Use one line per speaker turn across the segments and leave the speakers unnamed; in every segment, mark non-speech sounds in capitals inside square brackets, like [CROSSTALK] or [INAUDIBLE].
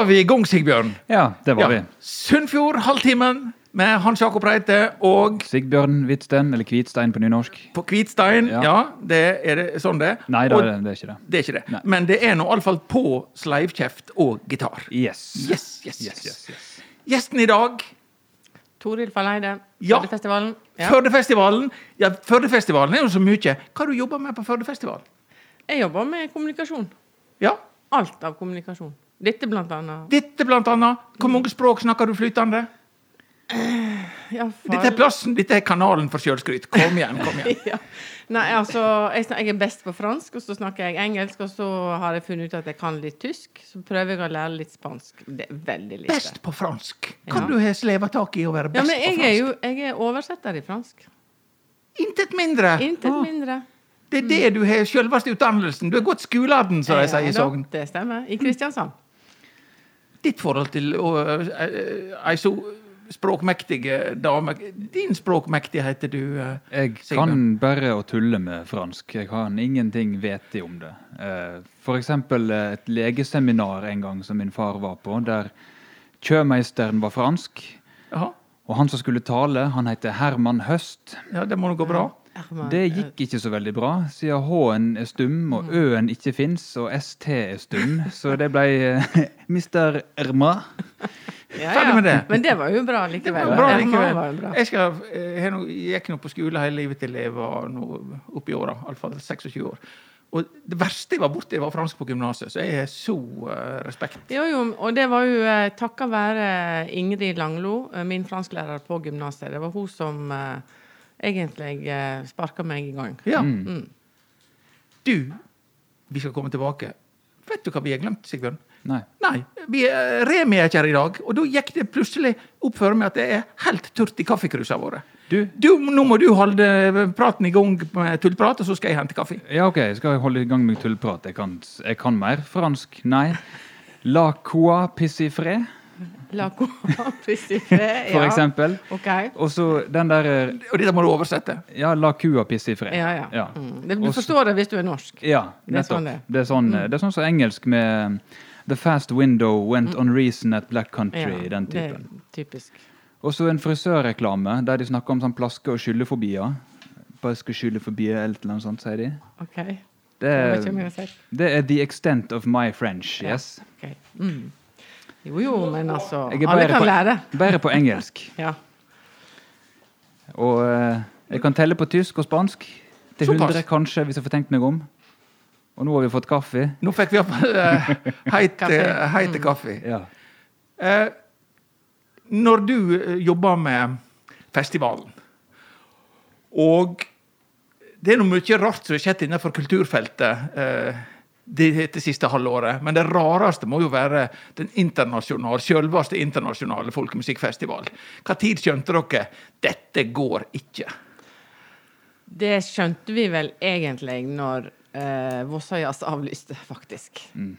var vi i gang, Sigbjørn.
Ja, det var vi.
Sunnfjord, halvtimen med Hans Jakob Reite og
Sigbjørn Hvitsten, eller Kvitstein på nynorsk.
på Kvitstein. Ja,
Ja.
det er det sånn det.
Nei, det
Og
det er ikke det.
det er ikke det.
Nei.
Men det er nå iallfall på sleivkjeft og gitar.
Yes.
Yes, yes,
Yes,
yes.
yes.
Gjesten i dag,
Toril Falleide,
Ja.
Førdefestivalen. Ja.
Førdefestivalen. Ja, Førdefestivalen er jo så mye. Hva du jobber med på Førdefestivalen?
Jeg jobber med kommunikasjon.
Ja,
Alt av kommunikasjon. Dette blant annet.
Dette blant annet. Hvor mange språk snakker du flytende?
Ja,
Dette er plassen, dette er kanalen for sjølskryt. Kom igjen, kom igjen. [LAUGHS]
ja. Nei, altså, jeg, jeg er best på fransk, og så snakker jeg engelsk, og så har jeg funnet ut at jeg kan litt tysk. Så prøver jeg å lære litt spansk. Det er veldig lite.
Best på fransk. Kan
Ja.
du ha sleva tak i å være
Ja,
best
men
på
jeg
fransk?
er jo jeg er oversetter i fransk.
Intet mindre.
Intet mindre.
Det er det du har sjølveste utdannelsen. Du har gått skolen, som de sier i
Ja,
Sogn.
Det stemmer. I Kristiansand.
Ditt forhold til eh, ei så språkmektige dame Din språkmektighet heter du eh,
Jeg
Sigmund.
kan bare å tulle med fransk. Jeg kan ingenting vite om det. Eh, eh, et legeseminar en gang som min far var på, der kjømeisteren var fransk.
Aha.
Og han som skulle tale, han heter Herman Høst.
Ja, det må nå gå bra.
Det gikk ikke så veldig bra, siden H-en er stum, og Ø-en ikke fins, og ST er stum. Så det ble eh, [LAUGHS] Mr. Erma.
Ja,
Ferdig med det.
Men det var jo bra
Det
likevel.
var bra likevel.
var bra.
Jeg skal, jeg, gikk nå på skole hele livet til jeg var nå i åra. Iallfall 26 år. Og det verste jeg var borti, var fransk på gymnaset, så jeg har så uh, respekt.
Jo, jo, og det var jo uh, takket være Ingrid Langlo, eh, min fransklærer på gymnaset. Det var hun som eh, egentlig eh, sparka meg i gang.
Ja.
Mm.
Du, vi skal komme tilbake. Vet du hva vi har glemt, Sigbjørn?
Nei.
Nei, vi er, Remi er ikke her i dag, og da gikk det plutselig opp for meg at det er helt tørt i kaffekrusene våre.
Du,
Du, nå må du holde praten i gang med tullprat, og så skal jeg hente kaffe.
ja ok, skal jeg holde i gang med tullprat? Jeg kan, jeg kan mer fransk. Nei. La quoi pissifré,
La coaprisifé, [LAUGHS]
for eksempel.
Okay.
Og så den der eh,
Og dette må du oversette.
Ja, la kua pisse i fred.
Ja, ja.
Ja.
Mm. Du forstår det hvis du er norsk.
Ja,
Det er
nettopp.
sånn det er.
Det er sånn, det er sånn som engelsk med The fast window went on reason at black country.
Mm. Ja,
den
det er typisk.
Og så en frisørreklame der de snakker om sånn plaske- og skyllefobier. Plaske- og forbi eller noe sånt, sier de.
OK.
Det er, det er the extent of my French,
Ja.
yes.
Ok. Mm. Jo, jo, men altså Alle kan
på-
lære.
Bare på engelsk. [LAUGHS]
Ja.
Og eh, jeg kan telle på tysk og spansk. Til
Såpass.
100 kanskje, hvis jeg får tenkt meg om. Og nå har vi fått kaffe.
Nå fikk vi iallfall uh, [LAUGHS] heit,
Kaffe.
heite kaffe.
Ja.
Eh, når du eh, jobber med festivalen, og det er noe mye rart som har skjedd innenfor kulturfeltet eh, det, det siste halvåret, men det rareste må jo være den internasjonale, selveste internasjonale folkemusikkfestival. Hva tid skjønte dere dette går ikke?
Det skjønte vi vel egentlig når eh, Vossøyas avlyste, faktisk.
Mm.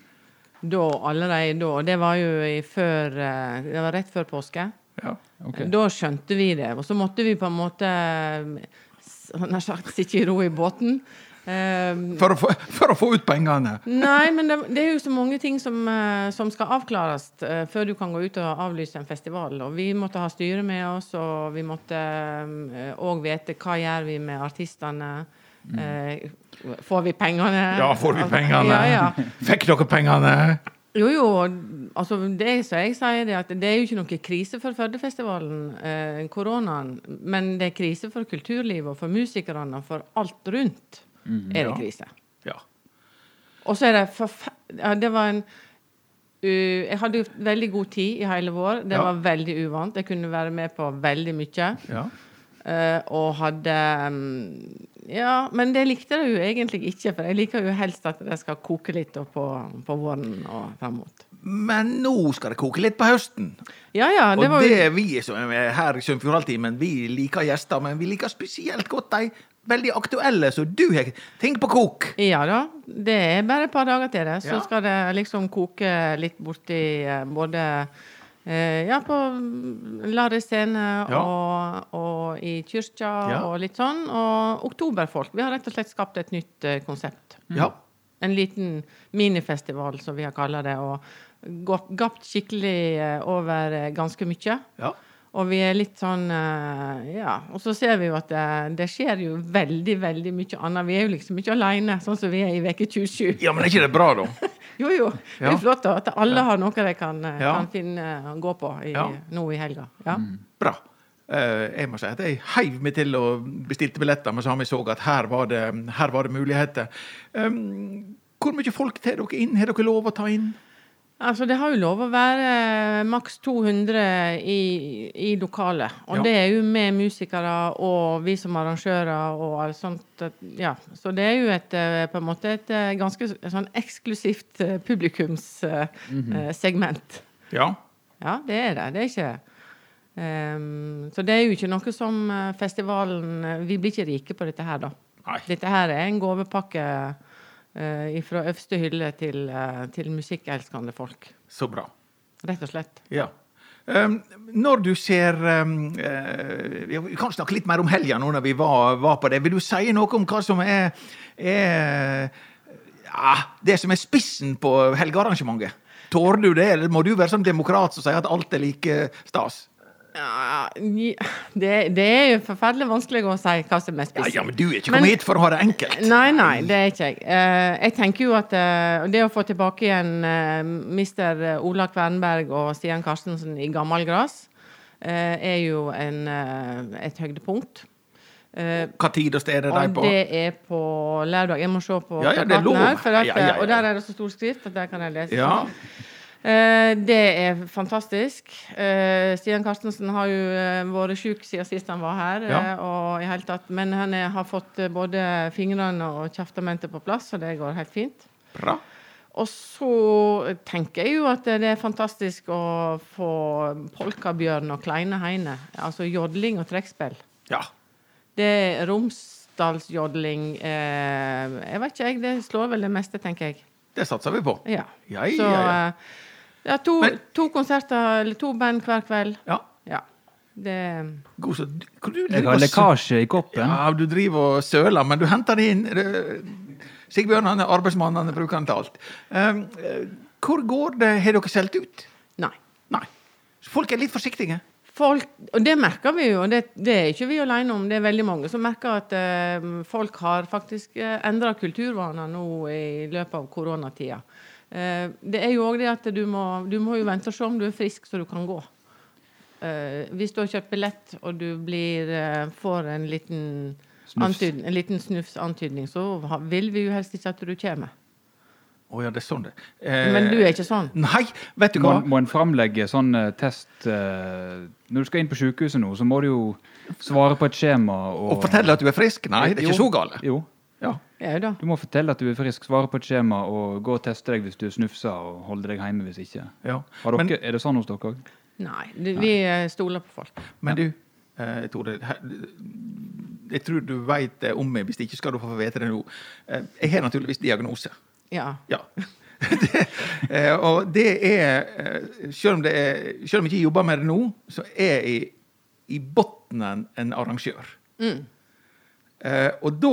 Da, allerede da. Og det var jo i før eh, Det var rett før påske.
Ja.
Ok.
Da skjønte vi det. Og så måtte vi på en måte nær sagt sitte i ro i båten. Eh,
For, å få, for å få ut pengene.
Nei, men det, det er jo så mange ting som, eh, som skal avklares eh, før du kan gå ut og avlyse en festival. Og vi måtte ha styret med oss, og vi måtte òg vite hva gjør vi med artistene. Eh, får vi pengene?
Ja, får vi pengene?
Ja, ja.
Fikk dere pengene?
Jo, jo. altså Det som jeg sier, det at det er jo ikke noe krise for Førdefestivalen, eh, koronaen. Men det er krise for kulturlivet og for musikerne og for alt rundt. Er det
Ja.
krise.
Ja.
Og så er det forferdelig Ja, det var en uh, Jeg hadde jo veldig god tid i hele vår. Det
Ja.
var veldig uvant. Jeg kunne være med på veldig mye.
ja.
Uh, og hadde um, Ja, men det likte jeg jo egentlig ikke, for jeg liker jo helst at det skal koke litt på, på våren og fram mot.
Men nå skal det koke litt på høsten.
Ja, ja, det
og
var
det
jo
vi som er her i Sunnfjordhalvtimen, vi liker gjester, men vi liker spesielt godt de veldig aktuelle, så du har ting på kok.
Ja da. Det er bare et par dager til det. Så
Ja.
skal det liksom koke litt borti eh, både eh, ja, på Larry scene
Ja.
og, og i kyrkja
Ja.
og litt sånn. Og Oktoberfolk. Vi har rett og slett skapt et nytt eh, konsept.
Ja.
En liten minifestival, som vi har kalla det. Og gapt skikkelig over ganske mye.
Ja.
Og vi er litt sånn eh, Ja. Og så ser vi jo at det, det skjer jo veldig, veldig mye annet. Vi er jo liksom ikke alene, sånn som vi er i veke 27.
ja, men er ikke det bra, da? [LAUGHS]
Jo, jo. Det er flott da, at alle har noe de kan, eh,
Ja.
kan finne gå på i,
Ja.
nå i helga. Ja.
Bra. Uh, jeg må si at jeg heiv meg til og bestilte billetter med samme så at her var det, her var det muligheter. Um, hvor mye folk tar dere inn? Har dere lov å ta inn?
Altså, Det har jo lov å være eh, maks 200 i, i lokalet. Og
Ja.
det er jo med musikere og vi som arrangører og alt sånt. Ja. Så det er jo et, eh, på en måte et eh, ganske sånn eksklusivt publikumssegment.
Ja.
Ja, det er det. Det er ikke um, Så det er jo ikke noe som festivalen Vi blir ikke rike på dette her, da.
Nei.
Dette her er en gavepakke fra øverste hylle til, eh, til musikkelskende folk.
Så bra.
Rett og slett.
Ja. Um, når du ser um, uh, Vi kan snakke litt mer om helga nå når vi var, var på det. Vil du si noe om hva som er, er ja, det som er spissen på helgearrangementet? Tårer du det, eller må du være sånn demokrat som sier at alt er like stas?
Ja, det, det er jo forferdelig vanskelig å si hva som er
Ja,
spissen.
ja, men du er ikke
Men-
kommet hit for å ha det enkelt.
Nei, nei, det er ikke jeg. Eh, jeg tenker jo at eh, det å få tilbake igjen eh, mister Ola Kvernberg og Stian Karstensen i gammel gras, eh, er jo en, et høydepunkt.
Hva tid og sted er de
og
på?
det er på lørdag. Jeg må se på
Ja, ja, det er lov.
her, at,
Ja, ja, ja.
Og der er det så stor skrift at der kan jeg lese.
Ja.
Eh, det er fantastisk. Eh, Stian Karstensen har jo eh, vært syk siden sist han var her.
Ja.
og i hele tatt, men han er, har fått både fingrene og kjeftamentet på plass, så det går helt fint.
Bra.
Og så tenker jeg jo at det er fantastisk å få polkabjørn og kleine heine. Altså jodling og trekkspill.
Ja.
Det er Romsdalsjodling eh, Jeg vet ikke, jeg. Det slår vel det meste, tenker jeg.
Det satser vi på.
Ja.
Ja,
Så
ja, ja.
eh, ja, to,
Men-
to konserter, eller to band hver kveld.
ja.
Ja. Det
God, så, du
Jeg har lekkasje i koppen.
Ja, du driver og søler, men du henter det inn. Sigbjørn han er arbeidsmann, han bruker han til alt. Um, eh, hvor går det? Har dere solgt ut?
Nei.
Nei. Så folk er litt forsiktige.
Folk, og det merker vi jo, og det, det er ikke vi alene om. Det er veldig mange som merker at uh, folk har faktisk uh, endra kulturvaner nå i løpet av koronatida. Eh, det er jo òg det at du må, du må jo vente og se om du er frisk så du kan gå. Eh, hvis du har kjøpt billett og du blir, eh, får en liten,
Snufs.
en liten snufsantydning, så vil vi jo helst ikke at du kommer.
Å ja, det er sånn det Eh,
Men du er ikke sånn?
Nei, vet du
Må,
hva?
må en framlegge sånn uh, test uh, Når du skal inn på sykehuset nå, så må du jo svare på et skjema og
Og fortelle at du er frisk? Nei, det er ikke
Jo.
så galt.
Jo.
Ja.
Ja da.
Du må fortelle at du er frisk, svare på et skjema og gå og teste deg hvis du snufser, og holde deg hjemme hvis ikke.
ja.
Har dere,
Men,
er det sånn hos dere òg?
Nei, det, vi eh, stoler på folk.
men du, eh, Tore. her- Jeg tror du veit det om meg, hvis ikke skal du få vite det nå. Eh, Jeg har naturligvis diagnose.
Ja.
Ja. det, [LAUGHS] eh, og det er Selv om, det er, selv om jeg ikke jobber med det nå, så er jeg i bunnen en arrangør.
Mm.
Eh, og da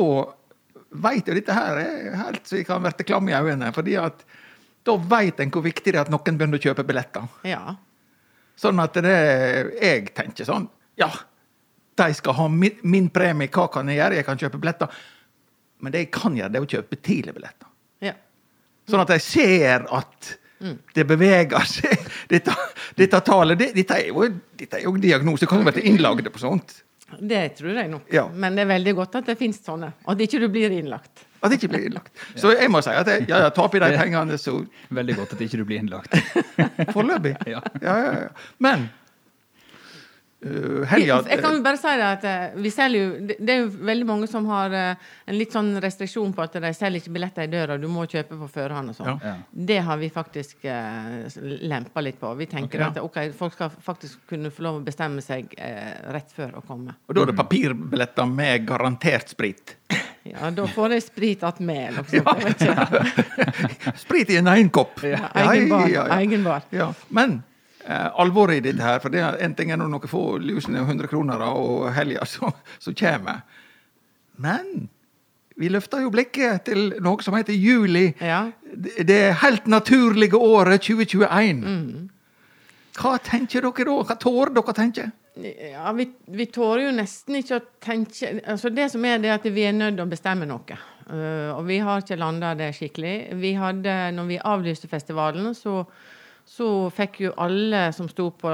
veit jo dette her er helt så jeg kan bli klam i øynene. fordi at da veit en hvor viktig det er at noen begynner å kjøpe billetter.
ja.
Sånn at det, jeg tenker sånn Ja, de skal ha min, min premie, hva kan jeg gjøre? Jeg kan kjøpe billetter. Men det jeg kan gjøre, det er å kjøpe tidlig billetter.
ja.
Sånn at jeg ser at det beveger seg. [LAUGHS] Dette, dette tallet det, dette, er jo, dette er jo diagnose. Kan jo være innlagde på sånt.
Det tror jeg nok.
Ja.
Men det er veldig godt at det finnes sånne. Og at ikke du blir innlagt.
At det ikke blir innlagt. Så jeg må si at jeg, ja, ja, ta oppi de pengene så
Veldig godt at ikke du blir innlagt. [LAUGHS]
foreløpig. [LAUGHS]
Ja.
Ja, ja, ja. Men uh, helga
Jeg kan bare si at eh, vi selger jo Det er jo veldig mange som har eh, en litt sånn restriksjon på at de selger ikke billetter i døra, du må kjøpe på førhånd og sånn.
Ja.
Det har vi faktisk uh, lempa litt på. Vi tenker
Ok.
at okay, folk skal faktisk kunne få lov å bestemme seg uh, rett før å komme.
Og da er det papirbilletter med garantert sprit. [LAUGHS]
Ja, da får jeg sprit attmed, eller noe sånt. [LAUGHS] [LAUGHS]
Sprit i en egen kopp!
Ja, egen bar.
ja, ja. Ja, men eh, alvoret i dette her, for det er en ting er noen få lusende 100 kroner og helga [LAUGHS] som så kommer. Men vi løfter jo blikket til noe som heter juli.
Ja.
det helt naturlige året 2021. Hva tenker dere da? Hva tårer dere tenker?
Ja, vi, vi tårer jo nesten ikke å tenke altså Det som er, det at vi er nødt til å bestemme noe. Uh, og vi har ikke landa det skikkelig. Vi hadde, når vi avlyste festivalen, så, så fikk jo alle som sto på,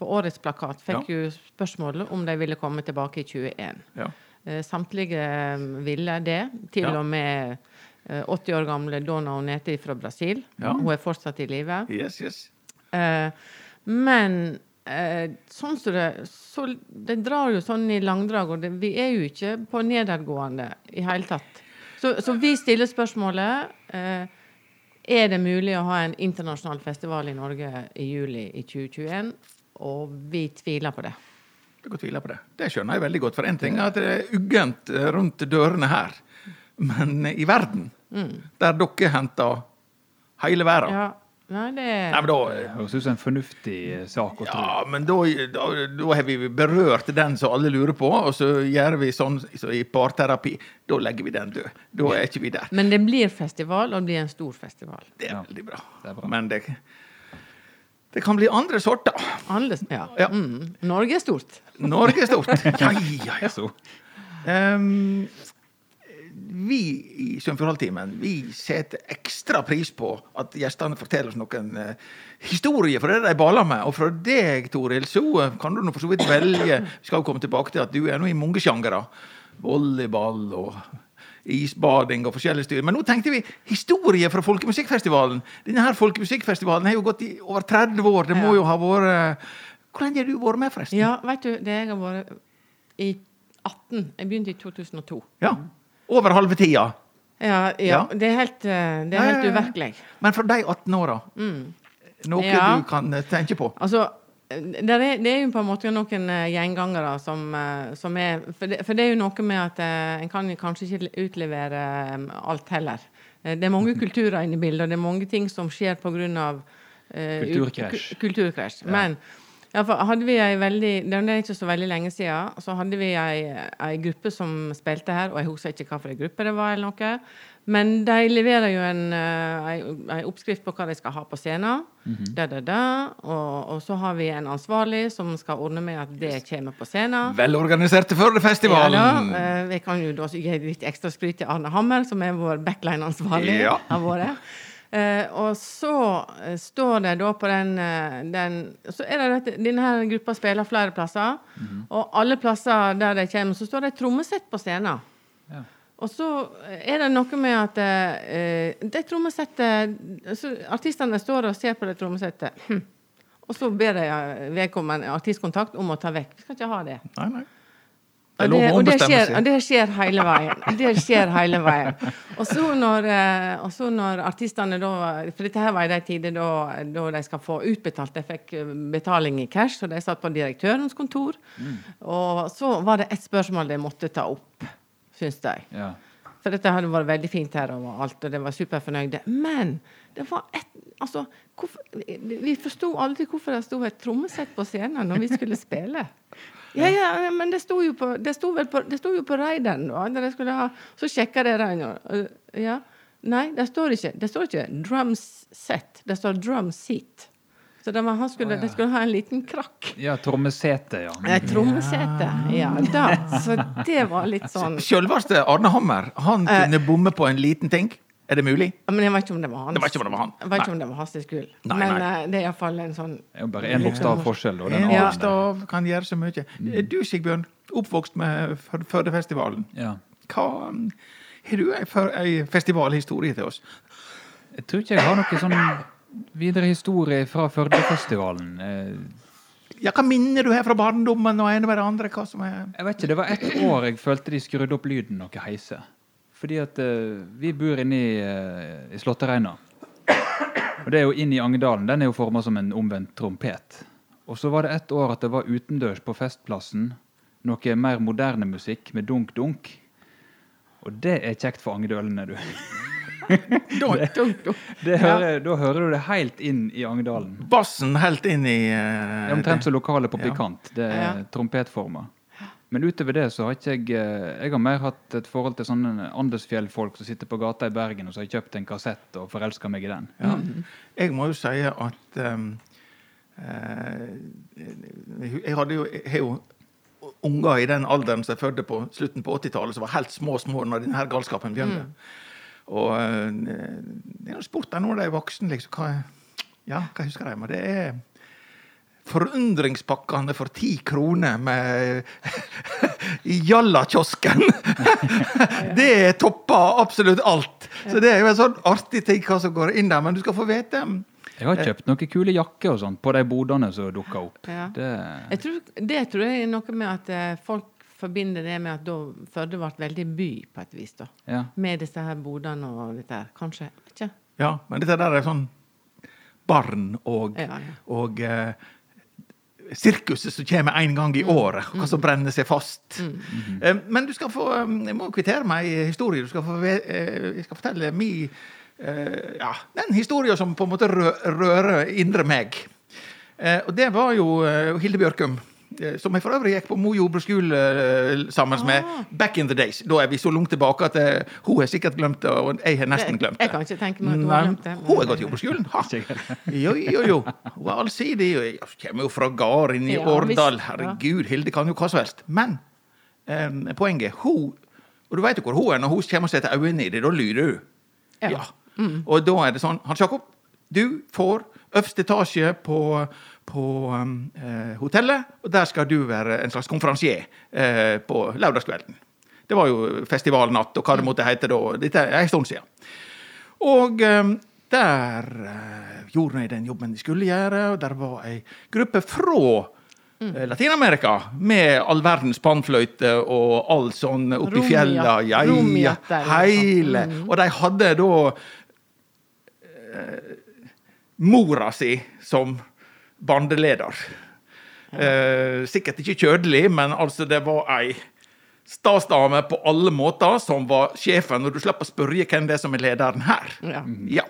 på årets plakat, fikk jo spørsmål om de ville komme tilbake i 21.
Ja.
Eh, Samtlige eh, ville det. Til
Ja.
og med eh, 80 år gamle Dona Onete fra Brasil.
Ja.
Hun er fortsatt i live.
Yes, yes.
Eh, men eh, sånn som det så Det drar jo sånn i langdrag, og det, vi er jo ikke på nedadgående i hele tatt. Så, så vi stiller spørsmålet eh, Er det mulig å ha en internasjonal festival i Norge i juli i 2021? Og vi tviler på det.
Jeg kan tvile på det. Det skjønner jeg veldig godt. For én ting er at det er uggent rundt dørene her. Men i verden, der dere henter hele verden
Ja, nei, det
Nei, men da,
Det høres ut som en fornuftig eh, sak å tro.
ja, men da, da, da har vi berørt den som alle lurer på, og så gjør vi sånn så i parterapi. Da legger vi den død. Da er ikke vi der.
Men det blir festival, og det blir en stor festival.
Det er
Ja,
veldig bra.
det er bra.
Men det, det kan bli andre sorter.
Andre, ja.
Ja.
Mm. Norge er stort.
Norge er stort. [LAUGHS] Ja, ja, ja.
Så,
Ehm, vi i Sunnfjordhalvtimen vi setter ekstra pris på at gjestene forteller oss noen eh, historier fra det de baler med. Og fra deg, Toril, så eh, kan du nå for så vidt velge Vi skal vi komme tilbake til at du er nå i mange sjangere. Volleyball og isbading og forskjellige styr. Men nå tenkte vi historie fra Folkemusikkfestivalen. Denne her Folkemusikkfestivalen har jo gått i over 30 år. Det må jo ha vært Hvor lenge har du vært med, forresten?
Ja, vet du, det jeg har vært i 18 Jeg begynte i 2002.
Ja. Over halve tida.
Ja, ja,
Ja.
det er helt, eh, det er helt uvirkelig.
Men for de 18 åra, noe
Ja.
du kan eh, tenke på?
Altså, det er, det er jo på en måte noen eh, gjengangere som, eh, som er for det, for det er jo noe med at eh, en kan kanskje ikke utlevere eh, alt heller. Eh, Det er mange [LAUGHS] kulturer inne i bildet, og det er mange ting som skjer pga. Uh,
Kulturkrasj.
kulturkrasj. Men ja, for hadde vi ei veldig, det er ikke så veldig lenge siden, så hadde vi ei, ei gruppe som spilte her, og jeg husker ikke hva for en gruppe det var, eller noe. Men de leverer jo en, eh, ei, oppskrift på hva de skal ha på scenen. da, da, da. Og, og så har vi en ansvarlig som skal ordne med at det kommer på scenen.
Velorganiserte
Ja,
Førdefestivalen!
da, vi jeg kan jo da gi litt ekstra skryt til Arne Hammer, som er vår backline-ansvarlig.
Ja.
har vært. [LAUGHS] Eh, og så eh, står det da på den, eh, den Så er det dette, denne gruppa spiller flere plasser. Og alle plasser der de kommer, så står det et trommesett på scenen.
Ja.
Og så er det noe med at eh, det trommesettet Artistene står og ser på det trommesettet. [CLEARS THROAT] Og så ber de vedkommende artistkontakt om å ta vekk. Vi skal ikke ha det.
Nei, nei. Det
Og det, og det, skjer, og det skjer hele veien. Det skjer hele veien. Og så når, eh, når artistene da For dette her var i de tider da, da de skal få utbetalt. De fikk eh, betaling i cash, og de satt på direktørens kontor. Og så var det ett spørsmål de måtte ta opp, syns de.
ja.
For dette hadde vært veldig fint her og alt, og de var superfornøyde. Men det var et Altså, hvorfor, vi forsto aldri hvorfor det sto et trommesett på scenen når vi skulle spille. Ja, ja, men det sto jo på, det sto på, det sto jo på Reiden, så sjekka jeg den. Ja. Nei, det står ikke det står ikke drum set. Det står drum seat. Så det skulle,
oh, ja.
de skulle ha en liten krakk.
ja, trommesete, ja.
Eh, trommesete. Ja da. Så det var litt [LAUGHS] sånn
Sjølveste Arne Hammer han
Eh.
kunne bomme på en liten ting. Er det mulig?
Ja, Men jeg vet ikke om det var hans.
Det var ikke om det var han.
Jeg vet ikke om det var hans.
Nei,
Men
nei.
eh, det er iallfall en sånn
Det er jo bare én bokstav forskjell. Og
En
Ja.
Bokstav kan gjøre så mye.
Mm.
Du, Sigbjørn, oppvokst med Førdefestivalen.
Ja.
Hva Har du ei festivalhistorie til oss?
Jeg tror ikke jeg har noe sånn videre historie fra Førdefestivalen. Eh,
Ja, Hva minner du her fra barndommen og ene med det andre? Hva som er
Jeg vet ikke, Det var ett år jeg følte de skrudde opp lyden noe heise. Fordi at uh, vi bor inne i, uh, i Slåttereina. Og det er jo inn i Angedalen. Den er jo forma som en omvendt trompet. Og så var det ett år at det var utendørs på Festplassen noe mer moderne musikk med dunk-dunk. Og det er kjekt for angedølene, du. [LAUGHS]
dunk, dunk.
Det hører, Da hører du det helt inn i Angedalen.
Bassen helt inn i
Det
uh,
omtrent som lokalet på. Pikant. Det er trompetforma. Men utover det så har ikke jeg eh, Jeg har mer hatt et forhold til sånne Andesfjell-folk som sitter på gata i Bergen og så har kjøpt en kassett og forelska meg i den.
Ja. Jeg må jo si at um, eh, Jeg hadde jo, jeg jo unger i den alderen som jeg fødte på slutten på 80-tallet, som var helt små små når denne galskapen begynte. Og eh, jeg har spurt dem når de er voksne, liksom, hva, ja, hva husker de? Men det er Forundringspakkene for ti kroner med [LAUGHS] i Jalla-kiosken! [LAUGHS] det topper absolutt alt. Så det er jo en sånn artig ting hva som går inn der. Men du skal få vite
Jeg har kjøpt noen kule jakker og sånn på de bodene som dukka opp.
Ja.
Det,
Jeg tror, det tror jeg er noe med at eh, folk forbinder det med at da Førde ble veldig by, på et vis. da.
ja.
Med disse her bodene og dette her. Kanskje. Ikke?
Ja, men dette der er sånn barn og,
Ja, ja.
og eh, sirkuset som kommer én gang i året, hva som brenner seg fast. Eh, men du skal få eh, Jeg må kvittere meg ei historie. Du skal få, eh, jeg skal fortelle mi eh, Ja, den historien som på en måte rører indre meg. Og det var jo Hilde Bjørkum. Eh, Som jeg for øvrig gikk på Mo jordbruksskole eh, sammen med
Ah.
back in the days. Da er vi så langt tilbake at jeg, hun har sikkert glemt det, og jeg har nesten glemt det.
Jeg kan ikke tenke meg at hun har glemt det.
Hun har gått jordbruksskolen. Ha. [LAUGHS] Jo, jo, jo. Hun er allsidig. Hun Jeg kommer jo fra gården i
Ja,
Årdal. Herregud, Hilde kan jo hva som helst. Men eh, poenget hun Og du vet jo hvor hun er når hun kommer og setter øynene i det. Da lyder hun.
Ja.
Ja. Og da er det sånn Hans Jakob, du får øverste etasje på, på um, eh, hotellet, og der skal du være en slags konferansier eh, på lørdagskvelden. Det var jo festivalnatt og hva det måtte hete da. Dette er en stund siden. Og um, der eh, gjorde de den jobben de skulle gjøre, og der var ei gruppe fra Mm. Latin-Amerika med all verdens pannfløyte og all sånn oppi fjella. Ja, ja,
liksom.
hele. Og de hadde da eh, mora si som bandeleder. Ja. sikkert ikke kjødelig, men altså det var ei stasdame på alle måter som var sjefen, og du slipper å spørre hvem det er som er lederen her.
Ja.
Ja.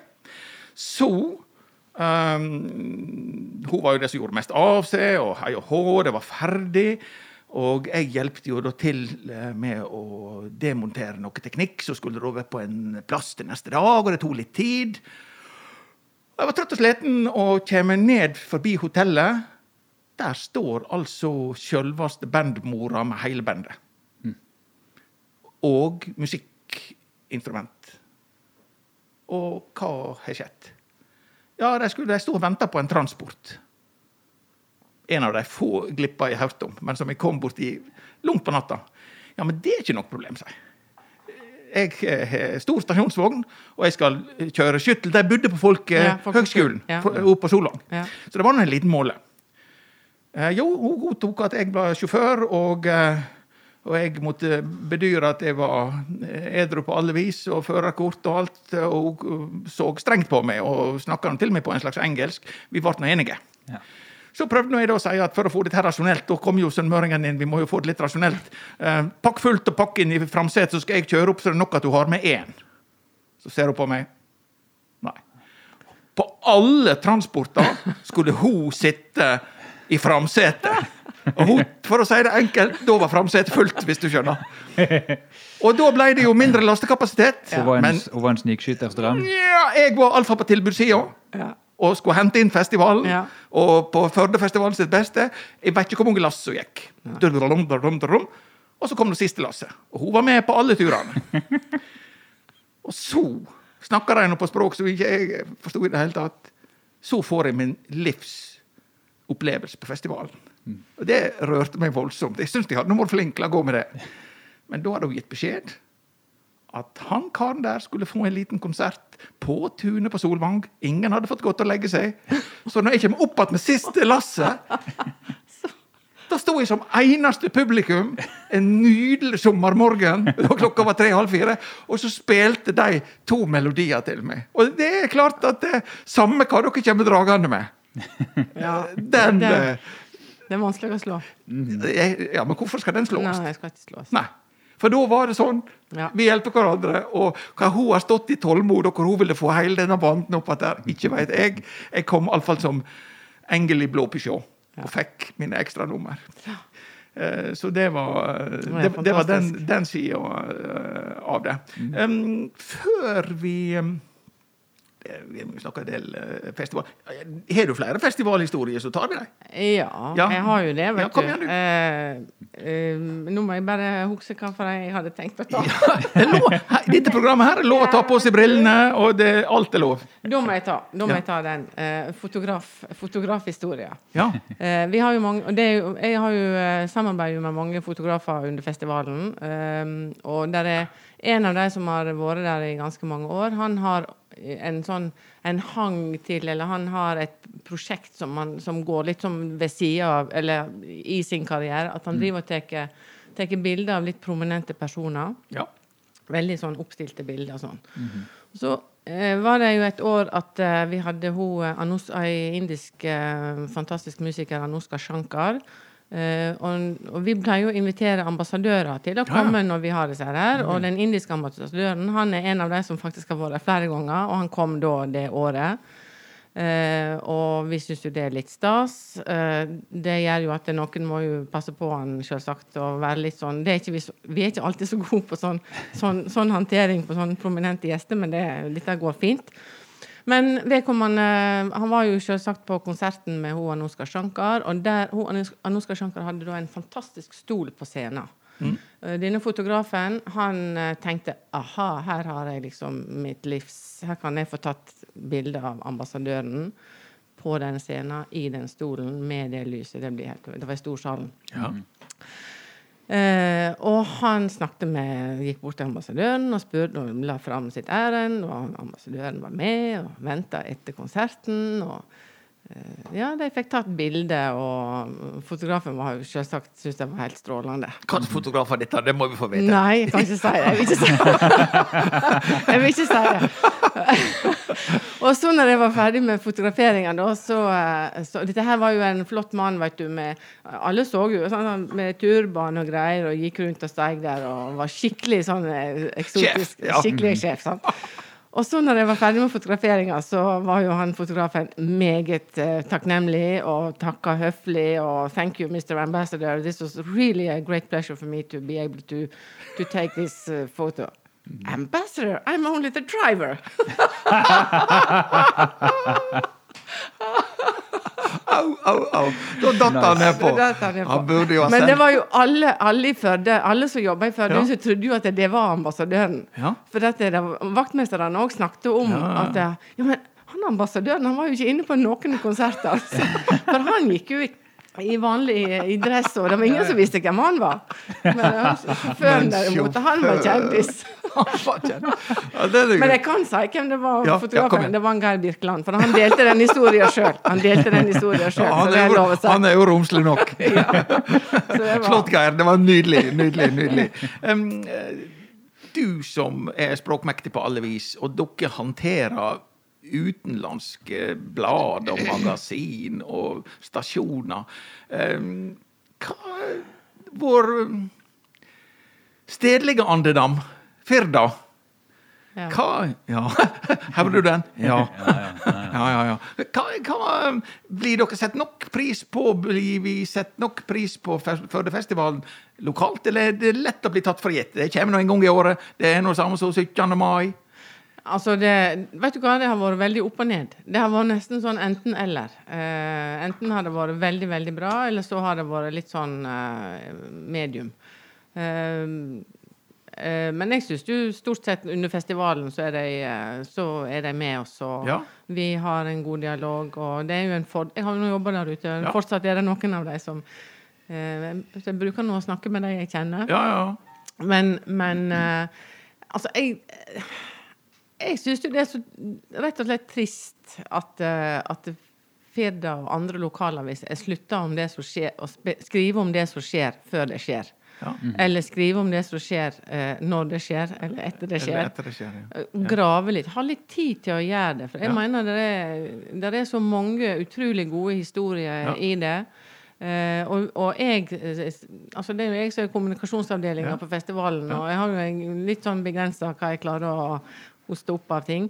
Så um, Hun var jo det som gjorde mest av seg, og hei og hå, det var ferdig. Og jeg hjelpte jo da til eh, med å demontere noe teknikk som skulle over på en plass til neste dag, og det tok litt tid. Jeg var trøtt og sliten og kommer ned forbi hotellet. Der står altså sjølveste bandmora med hele bandet. Og musikkinstrument. Og hva har skjedd? Ja, de skulle de stå og vente på en transport. En av de få glippa jeg hørte om, men som jeg kom borti langt på natta. Ja, men det er ikke noe problem, sier jeg. Jeg har stor stasjonsvogn, og jeg skal kjøre skyttel. De bodde på Folkehøgskolen
ja, ja.
oppe på Solvang.
Ja.
Så det var nå en liten måle. Eh, jo, hun godtok at jeg ble sjåfør, og, eh, og jeg måtte bedyre at jeg var eh, edru på alle vis, og førerkort og alt. eh, Og hun så strengt på meg og snakka til meg på en slags engelsk. Vi ble nå enige.
Ja.
Så prøvde jeg da å si at for å få dette rasjonelt, da kom jo sunnmøringen inn, vi må jo få det litt rasjonelt. Eh, pakk fullt og pakk inn i framsetet, så skal jeg kjøre opp så det er nok at du har med én. Så ser hun på meg. Nei. På alle transporter skulle hun sitte i framsetet. Og hun, for å si det enkelt, da var framsetet fullt, hvis du skjønner. Og da ble det jo mindre lastekapasitet.
Hun var en,
Men
hun var en snikskytters drøm.
ja, jeg var iallfall på tilbudssida
Ja.
Og skulle hente inn festivalen.
Ja.
Og på Førdefestivalen sitt beste. Jeg vet ikke hvor mange lass som gikk. Drum, drum, drum. Og så kom det siste lasset. Og hun var med på alle turene. [LAUGHS] og så snakka de nå på språk som ikke jeg forsto i det hele tatt. Så får jeg min livs opplevelse på festivalen. Og det rørte meg voldsomt. Jeg syns de hadde vært flinke til å gå med det. Men da hadde hun gitt beskjed at han karen der skulle få en liten konsert på tunet på Solvang. Ingen hadde fått godt å legge seg. Så når jeg kommer opp igjen med siste lasset Da sto jeg som eneste publikum en nydelig sommermorgen. Da klokka var tre-halv fire. Og så spilte de to melodier til meg. Og det er klart at det er samme hva dere kommer dragende med.
Ja.
Den
det,
eh,
det er vanskelig å slå.
Ja, men hvorfor skal den slås?
Nei, jeg skal ikke slås.
Nei. For da var det sånn.
Ja.
Vi hjelper hverandre. Og hva hun har stått i tålmod, og hvor hun ville få hele denne banden opp at der, ikke vet jeg. Jeg kom iallfall som engel i blå pysjå og fikk mine ekstranummer. Ja. Så det var, eh,
Det
det,
er
var den, den sida eh, av det. Um, før vi eh, Vi må snakke en del eh, festival. Eh, Har du flere festivalhistorier, så tar vi dem.
Ja,
Ja.
jeg har jo det, vet
Ja, kom igjen, du.
Eh, eh, nå må jeg bare huske hva jeg hadde tenkt å ta.
Det er lov, dette programmet her er lov å ta på seg brillene, og det, alt er lov.
Da må jeg ta, må
Ja.
jeg ta den. Eh, fotograf, fotografhistoria.
Ja.
Eh, vi har jo mange, det jo, jeg har jo eh, samarbeidet med mange fotografer under festivalen. Eh, og der er en av de som har vært der i ganske mange år. Han har en sånn en hang til, eller han har et prosjekt som, han, som går litt som ved sida av, eller i sin karriere. At han driver og tar bilder av litt prominente personer.
ja.
Veldig sånn oppstilte bilder og sånn. Så eh, var det jo et år at eh, vi hadde hun eh, ei indisk eh, fantastisk musiker, Anuska Shankar. Eh, og, og vi pleier jo å invitere ambassadører til å
komme ja.
når vi har disse her. Og den indiske ambassadøren han er en av de som faktisk har vært der flere ganger, og han kom da det året. Uh, og vi syns jo det er litt stas. Uh, det gjør jo at noen må jo passe på han selvsagt og være litt sånn det er vi, så, vi er ikke alltid så gode på sånn, sånn, sånn håndtering på sånne prominente gjester, men det, dette går fint. Men vedkommende Han var jo selvsagt på konserten med hun Anuska Shankar, og der hun Anus- Anuska Shankar hadde da en fantastisk stol på scenen. Mm. Denne fotografen han eh, tenkte aha, her har jeg liksom mitt livs Her kan jeg få tatt bilde av ambassadøren på den scenen, i den stolen, med det lyset. Det, blir helt, det var i storsalen.
Ja.
Eh, og han snakket med, gikk bort til ambassadøren og spurte og la fram sitt ærend. Og ambassadøren var med og venta etter konserten. Og ja, de fikk tatt bilde, og fotografen var jo selvsagt syntes det var helt strålende.
Slags fotograf var dette? Det må vi få vite.
Nei, jeg kan ikke si det. Jeg vil ikke si det. [LAUGHS] Jeg vil ikke si det. [LAUGHS] Og så når jeg var ferdig med fotograferinga, da, så, eh, så Dette her var jo en flott mann, vet du, med Alle så jo sånn, med turban og greier, og gikk rundt og steig der og var skikkelig sånn eh, eksotisk. Skikkelig sjef. sant? Og så når jeg var ferdig med fotograferinga, så var jo han fotografen meget uh, takknemlig og takka høflig og 'Thank you, Mr. Ambassador. This was really a great pleasure for me to be able to, to take this uh, photo'. Ambassador, I'm only the driver. [LAUGHS] [LAUGHS]
Au, au, au. Da datt han nedpå.
Han.
Burde jo ha
Men det var jo alle, alle i Førde, alle som jobba i Førde,
Ja.
som trodde jo at det var ambassadøren.
Ja.
For dette, det, vaktmesterne òg snakket om
Ja.
at ja, men han ambassadøren han var jo ikke inne på noen konserter. Altså. [LAUGHS] For han gikk jo i, i vanlig i dress, og det var ingen som visste hvem han var. Men [LAUGHS] ja, sjåføren derimot, [LAUGHS] han var kjendis.
Ja,
Men jeg kan si hvem det var.
Ja, ja,
fotografen. det var en Geir Birkeland. For han delte den historien sjøl. Han delte den historien sjøl,
Ja,
så
han,
det
er jo,
lov å si.
han er jo romslig nok. [LAUGHS]
Var-
Flott, Geir. Det var nydelig. Nydelig. nydelig. Um, du som er språkmektig på alle vis, og dere håndterer utenlandske blad og magasin og stasjoner. Um, hva vår um, stedlige andedam, Firda?
Ja.
Hva Ja, [LAUGHS] hevder du den? Ja. Ja, ja, ja. Hva, hva um, Blir dere sett nok pris på? Blir vi sett nok pris på Førdefestivalen lokalt, eller er det lett å bli tatt for gitt? Det kommer nå en gang i året. Det er noe samme som 17. mai.
Altså det, vet du hva, det har vært veldig opp og ned. Det har vært nesten sånn enten-eller. Eh, enten har det vært veldig, veldig bra, eller så har det vært litt sånn eh, medium. Eh, eh, men jeg syns jo stort sett under festivalen så er de, eh, så er de med oss, og
Ja.
vi har en god dialog. Og det er jo en for Jeg har jo jobba der ute.
Ja.
Fortsatt er det noen av de som eh, Jeg bruker nå å snakke med de jeg kjenner.
Ja, ja.
Men, men altså, jeg Jeg syns jo det er så rett og slett trist at, eh, at Firda og andre lokalaviser er slutta om det som skjer, å skrive om det som skjer, før det skjer.
Ja.
Eller skrive om det som skjer eh, når det skjer, eller etter det skjer.
etter det skjer, ja.
Eh, Grave litt. Ha litt tid til å gjøre det. For jeg
Ja.
mener det er, det er så mange utrolig gode historier
Ja.
i det. Eh, og, og jeg eh, altså Det er jo jeg som er kommunikasjonsavdelinga
Ja.
på festivalen,
Ja.
og jeg har jo litt sånn begrensa hva jeg klarer å hoste opp av ting.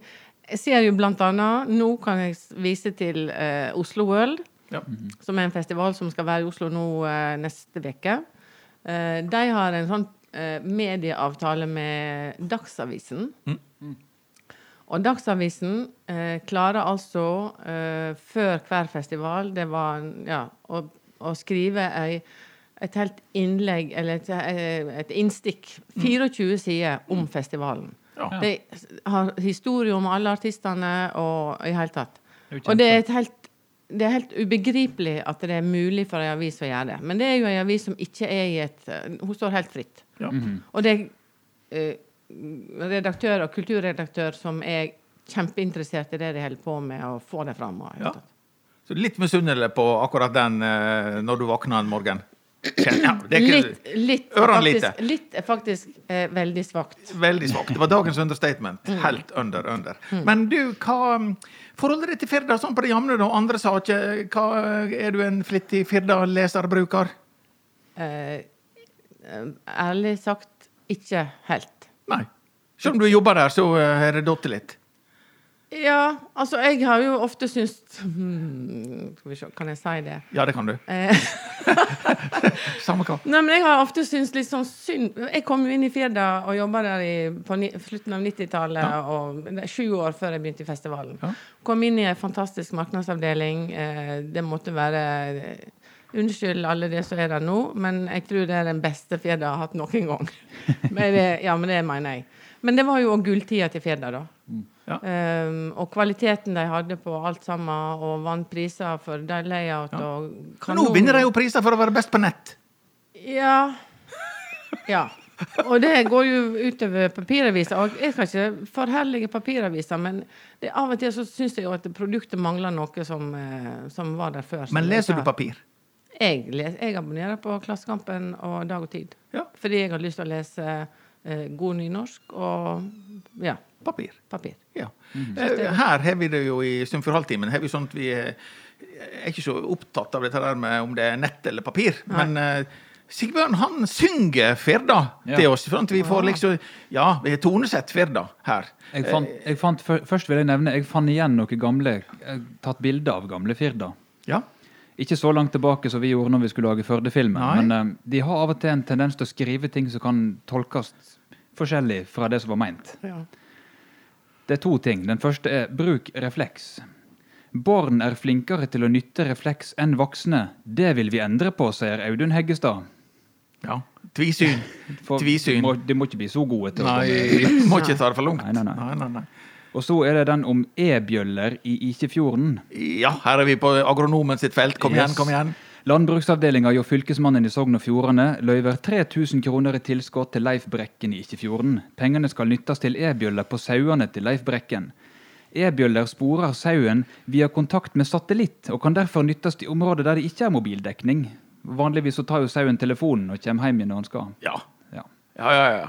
Jeg ser jo blant annet Nå kan jeg vise til eh, Oslo World,
Ja.
som er en festival som skal være i Oslo nå eh, neste uke. Eh, de har en sånn eh, medieavtale med Dagsavisen. Og Dagsavisen eh, klarer altså eh, før hver festival det var, ja, å, å skrive ei, et helt innlegg, eller et, et innstikk, 24 sider om festivalen.
Ja.
De har historie om alle artistene og i hele tatt. Og det er, et helt, det er helt ubegripelig at det er mulig for ei avis å gjøre det. Men det er jo ei avis som ikke er i et Hun står helt fritt.
Ja.
Og det er eh, redaktør og kulturredaktør som er kjempeinteressert i det de holder på med, å få det fram. og
Ja. Så litt misunnelig på akkurat den eh, når du våkner en morgen. Ja,
Litt, litt, faktisk, litt er faktisk eh, veldig svakt.
Veldig svakt. Det var dagens understatement.
Mm.
Helt under, under. Men du, hva Forholdet ditt til Firda sånn på det jevne og andre saker? Hva, er du en flittig Firda-leser, bruker?
Eh, eh, ærlig sagt ikke helt.
Nei. Selv om du jobber der, så eh, har det datt litt.
Ja, altså jeg har jo ofte syntes hmm, Skal vi se, kan jeg si det?
Ja, det kan du.
Eh, [LAUGHS]
Samme hva.
Nei, men jeg har ofte syntes litt sånn synd Jeg kom jo inn i Firda og jobba der i, på ni, slutten av 90-tallet, og det er sju år før jeg begynte i festivalen.
Ja.
Kom inn i en fantastisk markedsavdeling. Eh, det måtte være eh, Unnskyld alle det som er der nå, men jeg tror det er den beste Firda har hatt noen gang. [LAUGHS] men det, ja, men det mener jeg. Men det var jo gulltida til Firda, da.
Ja.
Um, og kvaliteten de hadde på alt sammen, og vant priser for de layout og
Nå vinner de jo priser for å være best på nett.
ja. Ja. Og det går jo utover papiraviser. Og jeg skal ikke forherlige papiraviser, men det, av og til så syns jeg jo at produktet mangler noe som, eh, som var der før.
Men leser du papir?
Jeg, jeg abonnerer på Klassekampen og Dag og Tid.
Ja.
Fordi jeg har lyst til å lese eh, god nynorsk og ja,
Papir.
papir.
Ja. Eh, Her har vi det jo i Sunnfjordhalvtimen. Har vi sånn at vi er er ikke så opptatt av dette der med om det er nett eller papir.
Nei.
Men eh, Sigbjørn han synger Firda
Ja.
til oss. At vi får liksom Ja, vi har tonesett Firda her.
Jeg fant, jeg fant, først vil jeg nevne jeg fant igjen noe gamle tatt bilde av gamle Firda.
Ja.
Ikke så langt tilbake som vi gjorde når vi skulle lage Førde-filmen. Men eh, de har av og til en tendens til å skrive ting som kan tolkes forskjellig fra det som var meint.
Ja.
Det er to ting. Den første er bruk refleks. Barn er flinkere til å nytte refleks enn voksne. Det vil vi endre på, sier Audun Heggestad.
ja. Tvisyn. [LAUGHS]
For
Tvisyn.
De må, de må ikke bli så gode til å
Nei, må ikke ta det for langt.
Nei, nei, nei.
nei, nei, nei.
Og så er det den om e-bjøller i Ikefjorden.
Ja, her er vi på agronomen sitt felt. Kom igjen, kom igjen.
Landbruksavdelinga hjå Fylkesmannen i Sogn og Fjordane løyver 3000 kroner i tilskudd til Leif Brekken i Ikefjorden. Pengene skal nyttes til e-bjøller på sauene til Leif Brekken. E-bjøller sporer sauen via kontakt med satellitt, og kan derfor nyttes i områder der det ikke er mobildekning. Vanligvis så tar jo sauen telefonen og kommer hjem igjen når han skal.
Ja.
Ja.
Ja, ja, ja.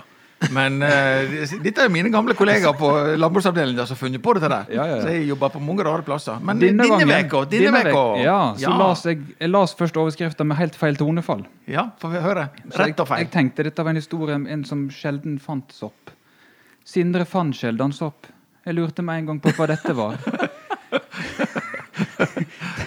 Men uh, dette er mine gamle kollegaer på landbruksavdelinga som har funnet på dette der.
Ja, ja, ja.
Så jeg jobber på mange rare plasser. Men denne veka, denne veka
Ja, så las jeg, jeg las først overskrifta med helt feil tonefall.
ja, får vi høre. Rett og
Jeg,
feil.
jeg tenkte dette var en historie om en som sjelden fant sopp. Sindre fant sjelden sopp. Jeg lurte meg en gang på hva dette var. [LAUGHS]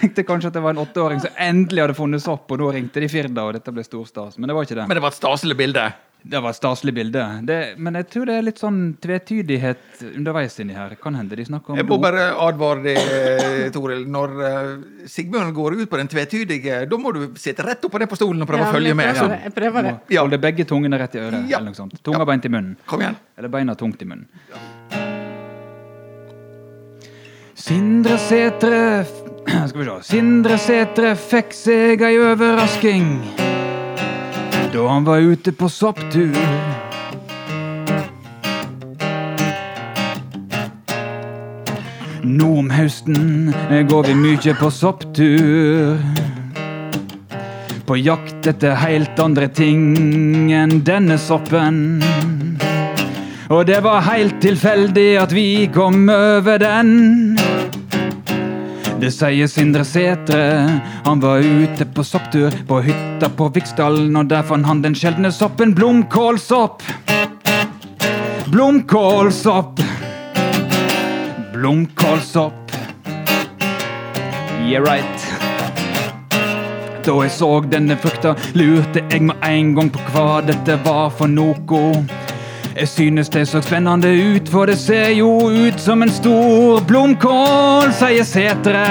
tenkte kanskje at det var en åtteåring som endelig hadde funnet sopp, og nå ringte de Firda, og dette ble stor stas. Men det var ikke det.
Men det var et staselig bilde.
Det var et staselig bilde. Det, men jeg tror det er litt sånn tvetydighet underveis inni her. Kan hende de snakker om
Jeg må bare advare deg, eh, Toril. Når eh, Sigbjørn går ut på den tvetydige, da må du sitte rett oppå ned det på stolen og prøve
Ja,
å følge
jeg
med.
prøver det. Jeg prøver det.
Ja.
Holde begge tungene rett i øret.
Ja.
eller noe sånt. Tunga beint i munnen.
Kom igjen.
Eller beina tungt i munnen. Sindre Sætre [CLEARS THROAT] Skal vi se. Sindre Sætre fikk seg ei overrasking da han var ute på sopptur. Nå om høsten går vi mye på sopptur. På jakt etter helt andre ting enn denne soppen. Og det var helt tilfeldig at vi kom over den. Det sier Sindre Sætre. Han var ute på sopptur på hytta på Viksdalen, og der fant han den sjeldne soppen blomkålsopp. Blomkålsopp. Blomkålsopp. Yeah, right. Da jeg så denne frukta, lurte jeg med en gang på hva dette var for noe. Jeg synes det så spennende ut, for det ser jo ut som en stor blomkål, sier Setre.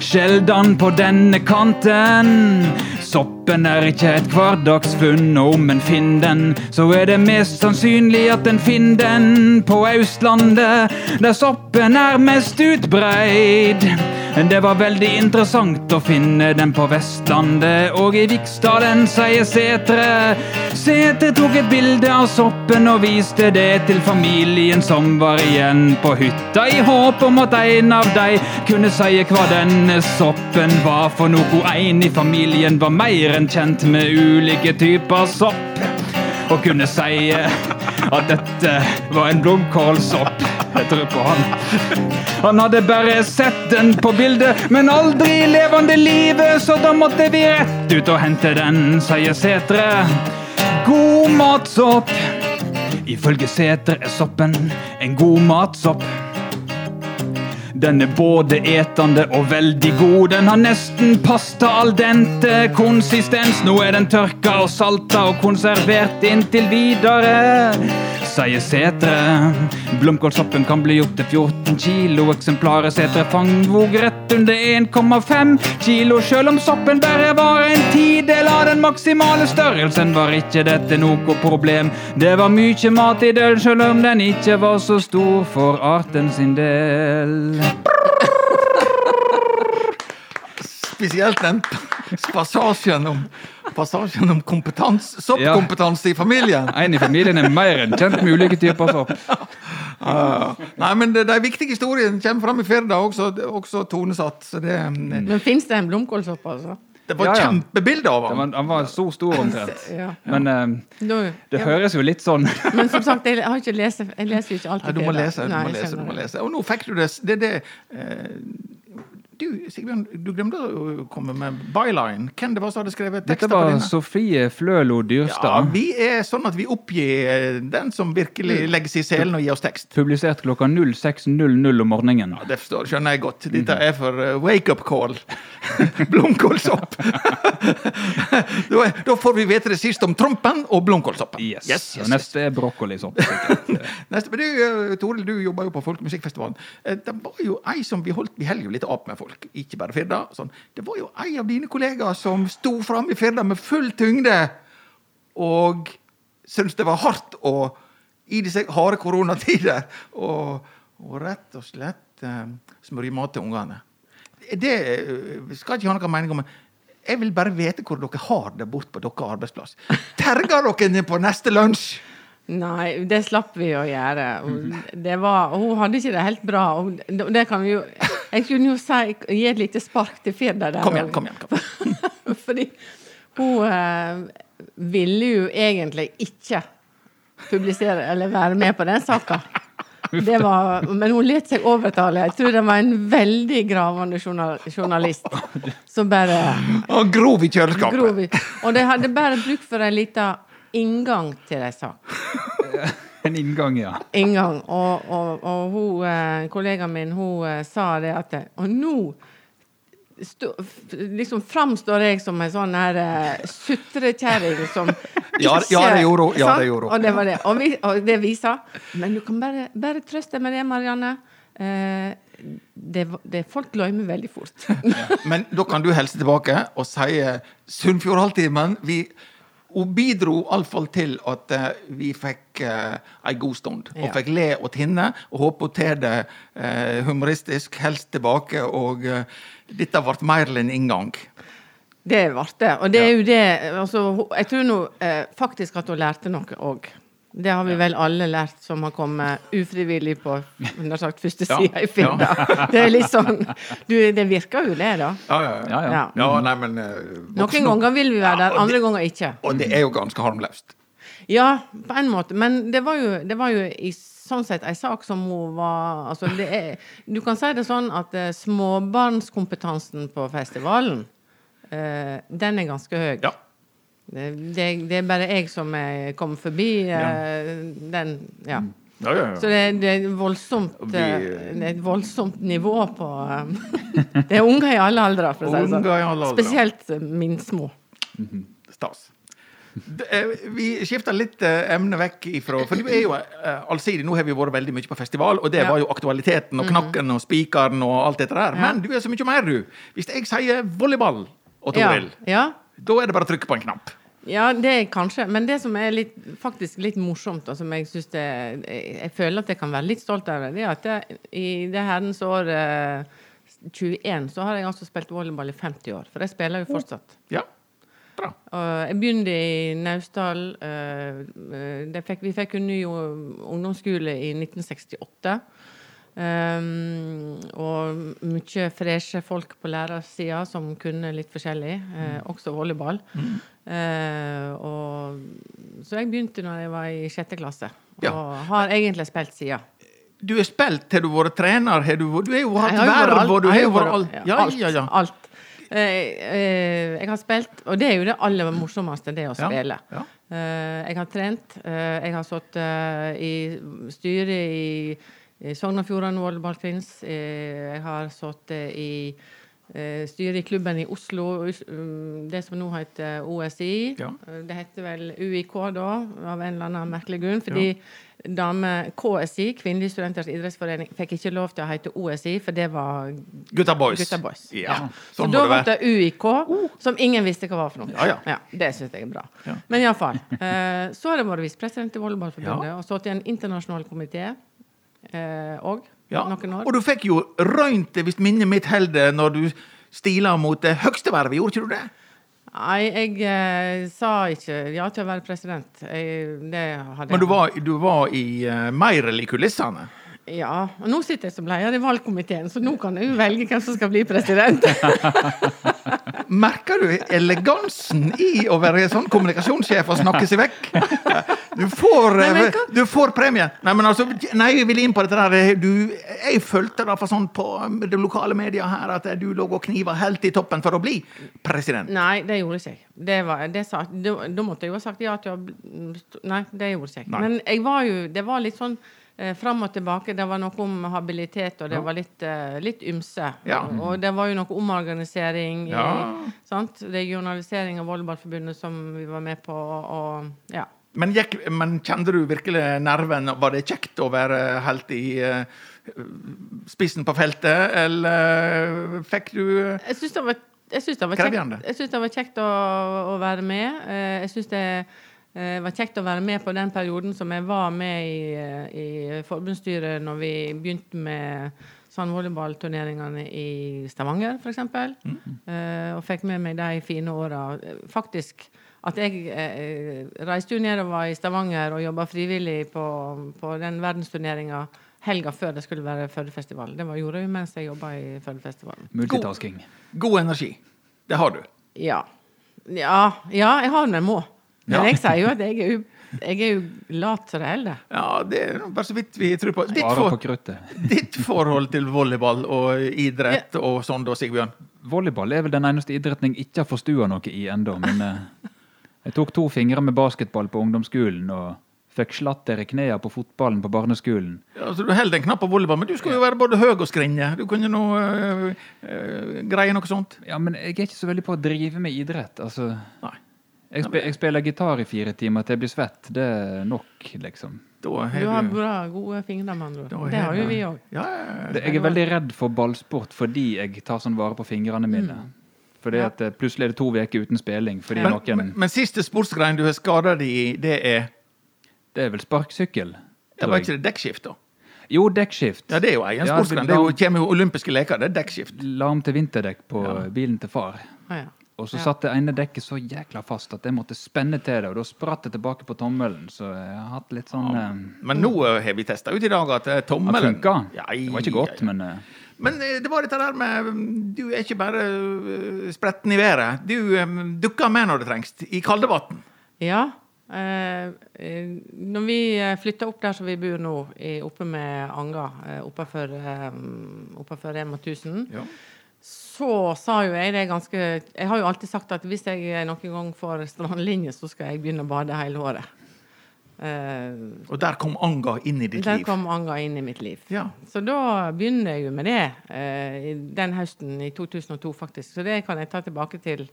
Sjeldan på denne kanten. Soppen er ikke et hverdagsfunn, og om en finner den, så er det mest sannsynlig at en finner den på Austlandet, der soppen er mest utbreid. Det var veldig interessant å finne den på Vestlandet og i Viksdalen, sier Setre. Setre tok et bilde av soppen og viste det til familien som var igjen på hytta, i håp om at en av de kunne si hva denne soppen var for noe. En i familien var mer enn kjent med ulike typer sopp, og kunne si at dette var en blomkålsopp. Jeg tror på han. Han hadde bare sett den på bildet, men aldri levende livet, så da måtte vi rett ut og hente den, sier Setre. God matsopp. Ifølge Setre er soppen en god matsopp. Den er både etende og veldig god. Den har nesten pasta al dente konsistens. Nå er den tørka og salta og konservert inntil videre, sier Setre. Blomkålsoppen kan bli opptil 14 kilo. Eksemplaret Setre fangvog rett under 1,5 kilo. Selv om soppen bare var en tidel av den maksimale størrelsen, var ikke dette noe problem. Det var mye mat i den, selv om den ikke var så stor for arten sin del.
Spesielt den passasjen om, passasjen om kompetans, soppkompetanse i familien.
En i familien er mer enn kjent med ulike typer sopp.
Uh, Nei, men det- de viktige historiene kommer fram i Firda, også, også tonesatt. Så det,
Men fins det en blomkålsopp, altså?
det var
Ja, ja.
kjempebilde av
ham!
han.
var, han var så stor omtrent. [LAUGHS]
Ja.
Men uh,
Da,
det
ja.
høres jo litt sånn [LAUGHS]
Men som sagt, jeg har ikke lese, jeg leser jo ikke
alltid.
alltid
du må lese, du
Nei,
må lese, du må lese. Og nå fikk du det. Det er det eh, Du, Sigbjørn, du glemte å komme med byline. Hvem det var som hadde skrevet tekster på
var
denne?
Sofie Flølo Dyrstad.
Ja, vi er sånn at vi oppgir eh, den som virkelig legger seg i selen og gir oss tekst.
Publisert klokka 06.00 om morgenen.
Ja, Det forstår, skjønner jeg godt. Dette er for eh, wake-up call. [LAUGHS] Blomkålsopp. [LAUGHS] da, da får vi vite det sist om Trompen og blomkålsoppen.
Yes.
Yes, yes,
Og neste er brokkolisopp. [LAUGHS]
Neste, men du, eh, Toril, du jobber jo på Folkemusikkfestivalen. Det var jo ei som vi holdt Vi holder jo litt opp med folk, ikke bare Firda. Sånn. Det var jo ei av dine kollegaer som sto fram i Firda med full tyngde og syntes det var hardt å i disse harde koronatider og, og rett og slett eh, smøre mat til ungene. Det skal ikke ha noen mening om. men Jeg vil bare vite hvor dere har det bort på deres arbeidsplass. Terger dere ned på neste lunsj?
Nei, det slapp vi å gjøre. [LAUGHS] Det var, hun hadde ikke det helt bra. Og det det kan vi jo, jeg kunne jo si, gi et lite spark til Firda der.
Kom igjen, kom igjen. Kom [LAUGHS] igjen.
Fordi hun eh, ville jo egentlig ikke publisere eller være med på den saka. Det var, men hun lot seg overtale. Jeg tror det var en veldig gravende journalist som bare
Og grov i kjøleskapet.
grov i. Og de hadde bare bruk for en liten inngang til ei sak. [LAUGHS]
En inngang, ja.
Inngang. Og, og, og hun, eh, kollegaen min hun eh, sa det at Og nå stå, liksom framstår jeg som en sånn her uh, sutrekjerring som
Ja,
ikke-
ja, det gjorde hun. Ja, det gjorde hun.
Og det var det. Og, vi, og det vi sa. Men du kan bare, bare trøste deg med det, Marianne. Uh, det, det Folk glemmer veldig fort.
Men da kan du helse tilbake og si Sunnfjordhalvtimen. Vi hun bidro iallfall til at eh, vi fikk uh, ei god stund. Og fikk le og tinne, og håpe hun tar det uh, humoristisk, helst tilbake. Og uh, dette ble mer enn en inngang.
Det ble det. Og det er jo det altså, Jeg tror nå faktisk at hun lærte noe òg. Det har vi vel alle lært som har kommet ufrivillig på sagt, første
Ja,
i i Ja. Det er litt sånn du, Det virker jo det, da.
Ja, ja,
Ja, ja.
Nei, men eh,
Noen ganger vil vi være
Ja,
der, andre
det-
ganger ikke.
Og det er jo ganske harmløst.
Ja, på en måte. Men det var jo, det var jo i sånn sett ei sak som hun var altså det er, Du kan si det sånn at uh, småbarnskompetansen på festivalen, uh, den er ganske høy.
Ja.
Det, det, det er bare jeg som kommet forbi ja. den Ja.
Ja, ja,
Så det, det, er voldsomt,
vi-
eh, det er et voldsomt nivå på eh, [LAUGHS] Det er unger i alle aldre, for å si det sånn. Spesielt eh, min små.
Stas. Det, eh, Vi skifter litt eh, emne vekk ifra For du er jo eh, allsidig. Nå har vi vært veldig mye på festival, og det
Ja.
var jo aktualiteten og knakken og spikeren og alt dette der.
Ja.
Men du er så mye mer, du. Hvis jeg sier volleyball og
Ja.
Toril,
ja.
Da er det bare å trykke på en knapp.
Ja, det er kanskje. Men det som er litt, faktisk litt morsomt, og som jeg syns jeg, føler at jeg kan være litt stolt av, det, det er at jeg, i det herrens år eh, 21 så har jeg altså spilt volleyball i 50 år. For jeg spiller jo fortsatt.
Ja, bra.
Og jeg begynte i Naustdal. eh, eh, vi fikk en ny ungdomsskole i 1968. Um, og mye freshe folk på lærersida som kunne litt forskjellig, uh, også volleyball. Eh, og, så jeg begynte når jeg var i sjette klasse, og
Ja.
har egentlig spilt siden.
Du har spilt, har du vært trener, har du, du har jo hatt verv, og du har jo vært alt. Ja,
alt.
ja, ja.
alt. Uh, jeg har spilt, og det er jo det aller morsomste, det å spille. jeg har trent. jeg har sittet i styret i Sogn og Fjordane Volleyballkvinns. Eh, jeg har sittet i eh, styret i klubben i Oslo, um, det som nå heter OSI.
Ja.
Eh, Det heter vel UiK da, av en eller annen merkelig grunn. Fordi dame KSI, Kvinnelige studenters idrettsforening, fikk ikke lov til å hete OSI, for det var
Gutta boys.
Gutta boys.
Ja,
Så
sånn
da
må
ble
det
UiK, som ingen visste hva var for noe.
Ja, ja.
det syns jeg er bra.
Ja.
Men iallfall. Eh, så har jeg vært visepresident i Volleyballforbundet og stått i en internasjonal komité òg
Ja.
noen år.
Og du fikk jo røynt det, hvis minnet mitt holder, når du stila mot det høgste vervet, gjorde ikke du det?
Nei, jeg eh, sa ikke ja til å være president. Jeg,
Men du var, du var i uh, Meirel i kulissene.
Ja. Og nå sitter jeg som leder i valgkomiteen, så nå kan jeg jo velge hvem som skal bli president. [LAUGHS]
Merker du elegansen i å være sånn kommunikasjonssjef og snakke seg vekk? Du får,
Nei,
eh, du får premie. Nei, men altså, nei, jeg vil inn på dette der. Du, jeg følte da for sånn på det lokale media her at du lå og kniva helt i toppen for å bli president.
Nei, det gjorde ikke jeg. Det var, det sa, da, måtte jeg jo ha sagt ja til å Nei, det gjorde ikke jeg. Men jeg var jo Det var litt sånn eh, fram og tilbake. Det var noe om habilitet, og det var litt, eh, litt ymse.
Ja.
Og det var jo noe omorganisering i
Ja.
sant? Regionalisering av Volleyballforbundet som vi var med på, og ja.
Men, gikk, men kjente du virkelig nerven? Var det kjekt å være helt i eh, spissen på feltet, eller fikk du
Jeg syns det var, jeg synes det var kjekt, jeg synes det var kjekt å, å være med. Eh, Jeg syns det eh, var kjekt å være med på den perioden som jeg var med i, eh, i forbundsstyret når vi begynte med sandvolleyballturneringene i Stavanger, f.eks. Mm. Og fikk med meg de fine åra. Faktisk at jeg uh, reiste jo nedover i Stavanger og jobba frivillig på, på den verdensturneringa helga før det skulle være Førdefestival. Det var, gjorde jeg mens jeg jobba i Førdefestivalen.
Multitasking.
god energi? Det har du.
Ja. ja. Ja, jeg har den jeg må. Men jeg sier jo at jeg er jo, jeg er jo lat som det holder.
Ja, det er bare så vidt vi tror på. Ditt, for, ditt forhold til volleyball og idrett og sånn da, Sigbjørn?
Volleyball er vel den eneste idretten jeg ikke har forstua noe i ennå. Men eh, jeg tok to fingre med basketball på ungdomsskolen og fikk slatter i knærne på fotballen på barneskolen.
Ja, altså, du holder en knapp på volleyball, men du skulle jo være både høy og skrinje. Du kunne nå øh, øh, greie noe sånt.
Ja, men jeg er ikke så veldig på å drive med idrett. Altså,
Nei.
Jeg, spe, jeg spiller gitar i fire timer til jeg blir svett. Det er nok, liksom.
Da
Du har
har
bra, gode fingre, med andre ord. Det har jo vi òg.
Ja, ja, ja.
Jeg er veldig redd for ballsport fordi jeg tar sånn vare på fingrene mine. Fordi
Ja.
at eh, plutselig er det to uker uten spilling fordi
Men,
noen
men, men siste sportsgrein du har skada deg i, det er
Det er vel sparkesykkel. Ja,
var ikke det dekkskift, da?
Jo, dekkskift.
Ja, det er jo egen
Ja,
sportsgrein.
det-
Det er kommer jo olympiske leker. Det er dekkskift.
Larm til vinterdekk på
Ja.
bilen til far.
Ah, ja.
Og så
Ja.
satt det ene dekket så jækla fast at jeg måtte spenne til det, og da spratt det tilbake på tommelen. Så jeg har hatt litt sånn eh,
Men nå øh, har vi testa ut i dag at
Det
tommelen
funka.
Ja,
Det var ikke godt, men eh,
Men eh, det var dette der med Du er ikke bare spretten i været. Du um, dukker med når det trengs. I kaldevann.
Ja. Eh, eh, når vi eh, flytta opp der som vi bor nå, oppe med Anga, eh, oppafor eh, oppafor Rema 1000,
Ja.
Så sa jo jeg det ganske Jeg har jo alltid sagt at hvis jeg noen gang får strandlinje, så skal jeg begynne å bade hele året. Uh,
Og der kom Anga inn i ditt
der
liv.
kom Anga inn i mitt liv.
Ja.
Så da begynner jeg jo med det uh, den høsten i 2002, faktisk. Så det kan jeg ta tilbake til.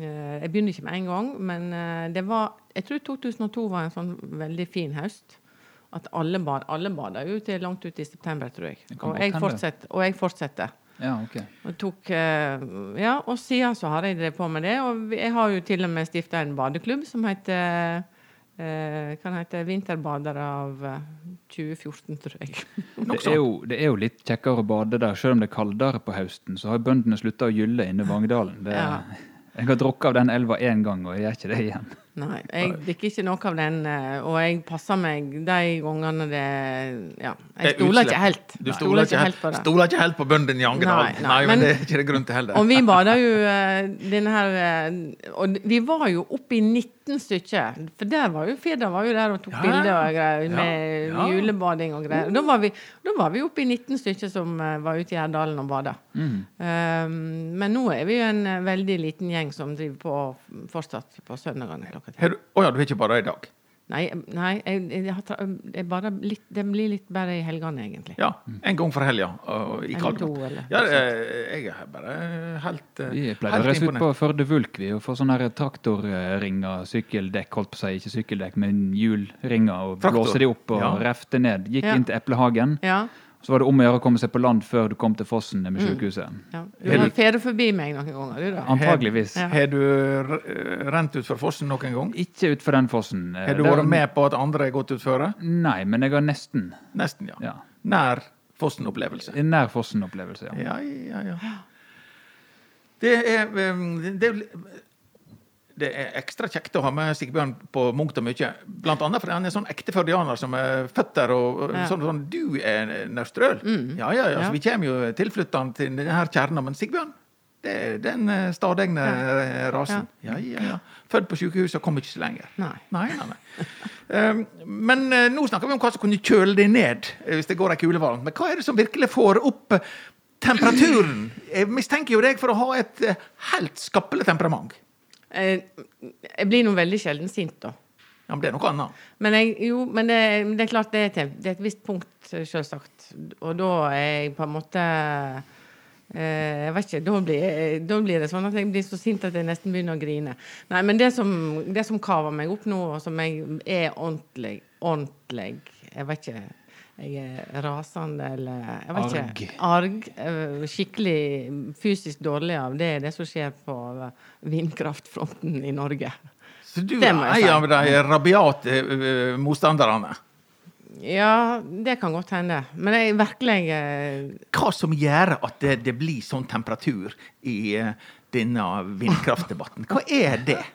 uh, jeg begynner ikke med en gang, men det var Jeg tror 2002 var en sånn veldig fin høst. At alle, bad, alle bada jo til langt ut i september, tror jeg. Og jeg,
hende.
fortsett, og jeg fortsetter.
Ja, ok.
Og, tok, eh, ja, og siden så har jeg drevet på med det. Og jeg har jo til og med stifta en badeklubb som heter kan hete den Vinterbadere av eh, 2014, tror jeg.
Det er, jo, det er jo litt kjekkere å bade der, selv om det er kaldere på høsten. Så har bøndene slutta å gylle inne i Vangedalen. Det,
Ja.
Jeg har drukket av den elva én gang, og jeg gjør ikke det igjen.
Nei, jeg drikker ikke noe av den, eh, og jeg passer meg de gangene det Ja, jeg stoler ikke helt.
Du stoler ikke, helt,
på det.
stoler ikke helt på bøndene i Angedal.
Nei,
Nei,
nei,
men,
men-
det er ikke det grunn til heller.
Og vi [LAUGHS] bada jo eh, denne her eh, Og vi var jo oppe i 19 stykker. For der var jo Firda var jo der og tok
Ja,
bilder og greier med
ja.
julebading og greier. Da var vi, da var vi oppe i 19 stykker som var ute i Gjerdalen og bada.
Mm.
Um, men nå er vi jo en veldig liten gjeng som driver på fortsatt på søndagene
du- Å ja, du har ikke bare i dag?
Nei, nei jeg, jeg, jeg, jeg bare litt, det blir litt bare i helgene, egentlig.
Ja, en gang for helga. og I Kalvåg. Ja,
noe
eh, jeg er bare helt eh,
Vi pleide å reise ut på Førde Vulk vi, og få sånne traktorringer, sykkeldekk, holdt på å si, ikke sykkeldekk, men hjulringer, og
Traktor.
blåse de opp og
Ja.
refte ned. Gikk
Ja.
inn til Eplehagen.
Ja,
Så var det om å gjøre å komme seg på land før du kom til fossen
Mm.
med sykehuset.
ja. Du har
du-
fedet forbi meg noen ganger, du da.
Antageligvis.
Ja.
Har du r- rent utfor fossen noen gang?
Ikke utfor den fossen. Eh,
Har du vært med på at andre har gått utføre?
Nei, men jeg har nesten.
Nesten, ja.
Ja.
Nær fossen-opplevelse.
En nær fossen-opplevelse, ja.
Ja, ja, ja. Det er, det, er- det er ekstra kjekt å ha med Sigbjørn på mangt og mye. Blant annet fordi han er sånn ekte førdianer som er født der. og og
Ja.
sånn, sånn, Du er nøstrøl? Ja, ja, ja.
Ja.
Så vi kommer jo tilflyttende til denne kjerna. Men Sigbjørn, det er den eh, stadegne ja. rasen. Ja, ja, ja. Født på sykehuset og kom ikke så lenger.
Nei.
Nei, nei, nei. Um, men eh, nå snakker vi om hva som kunne kjøle deg ned eh, hvis det går ei kule varmt. Men hva er det som virkelig får opp eh, temperaturen? Jeg mistenker jo deg for å ha et eh, helt skappelig temperament.
Eh, Jeg blir nå veldig sjelden sint, da.
Ja, men det er noe annet.
Men, jeg, jo, men det, det er klart det er, til, det er et visst punkt, selvsagt. Og da er jeg på en måte eh, Jeg vet ikke. Da blir, jeg- da blir det sånn at jeg blir så sint at jeg nesten begynner å grine. Nei, men det som, det som kaver meg opp nå, og som jeg er ordentlig, ordentlig Jeg vet ikke. Jeg er rasende eller jeg vet
Arg.
ikke. Arg. eh, Skikkelig fysisk dårlig av. Det det som skjer på eh, vindkraftfronten i Norge.
Så du er en av de rabiate eh, motstanderne.
Ja, det kan godt hende. Men jeg virkelig eh,
Hva som gjør at det, det blir sånn temperatur i denne vindkraftdebatten? Hva er det? [LAUGHS]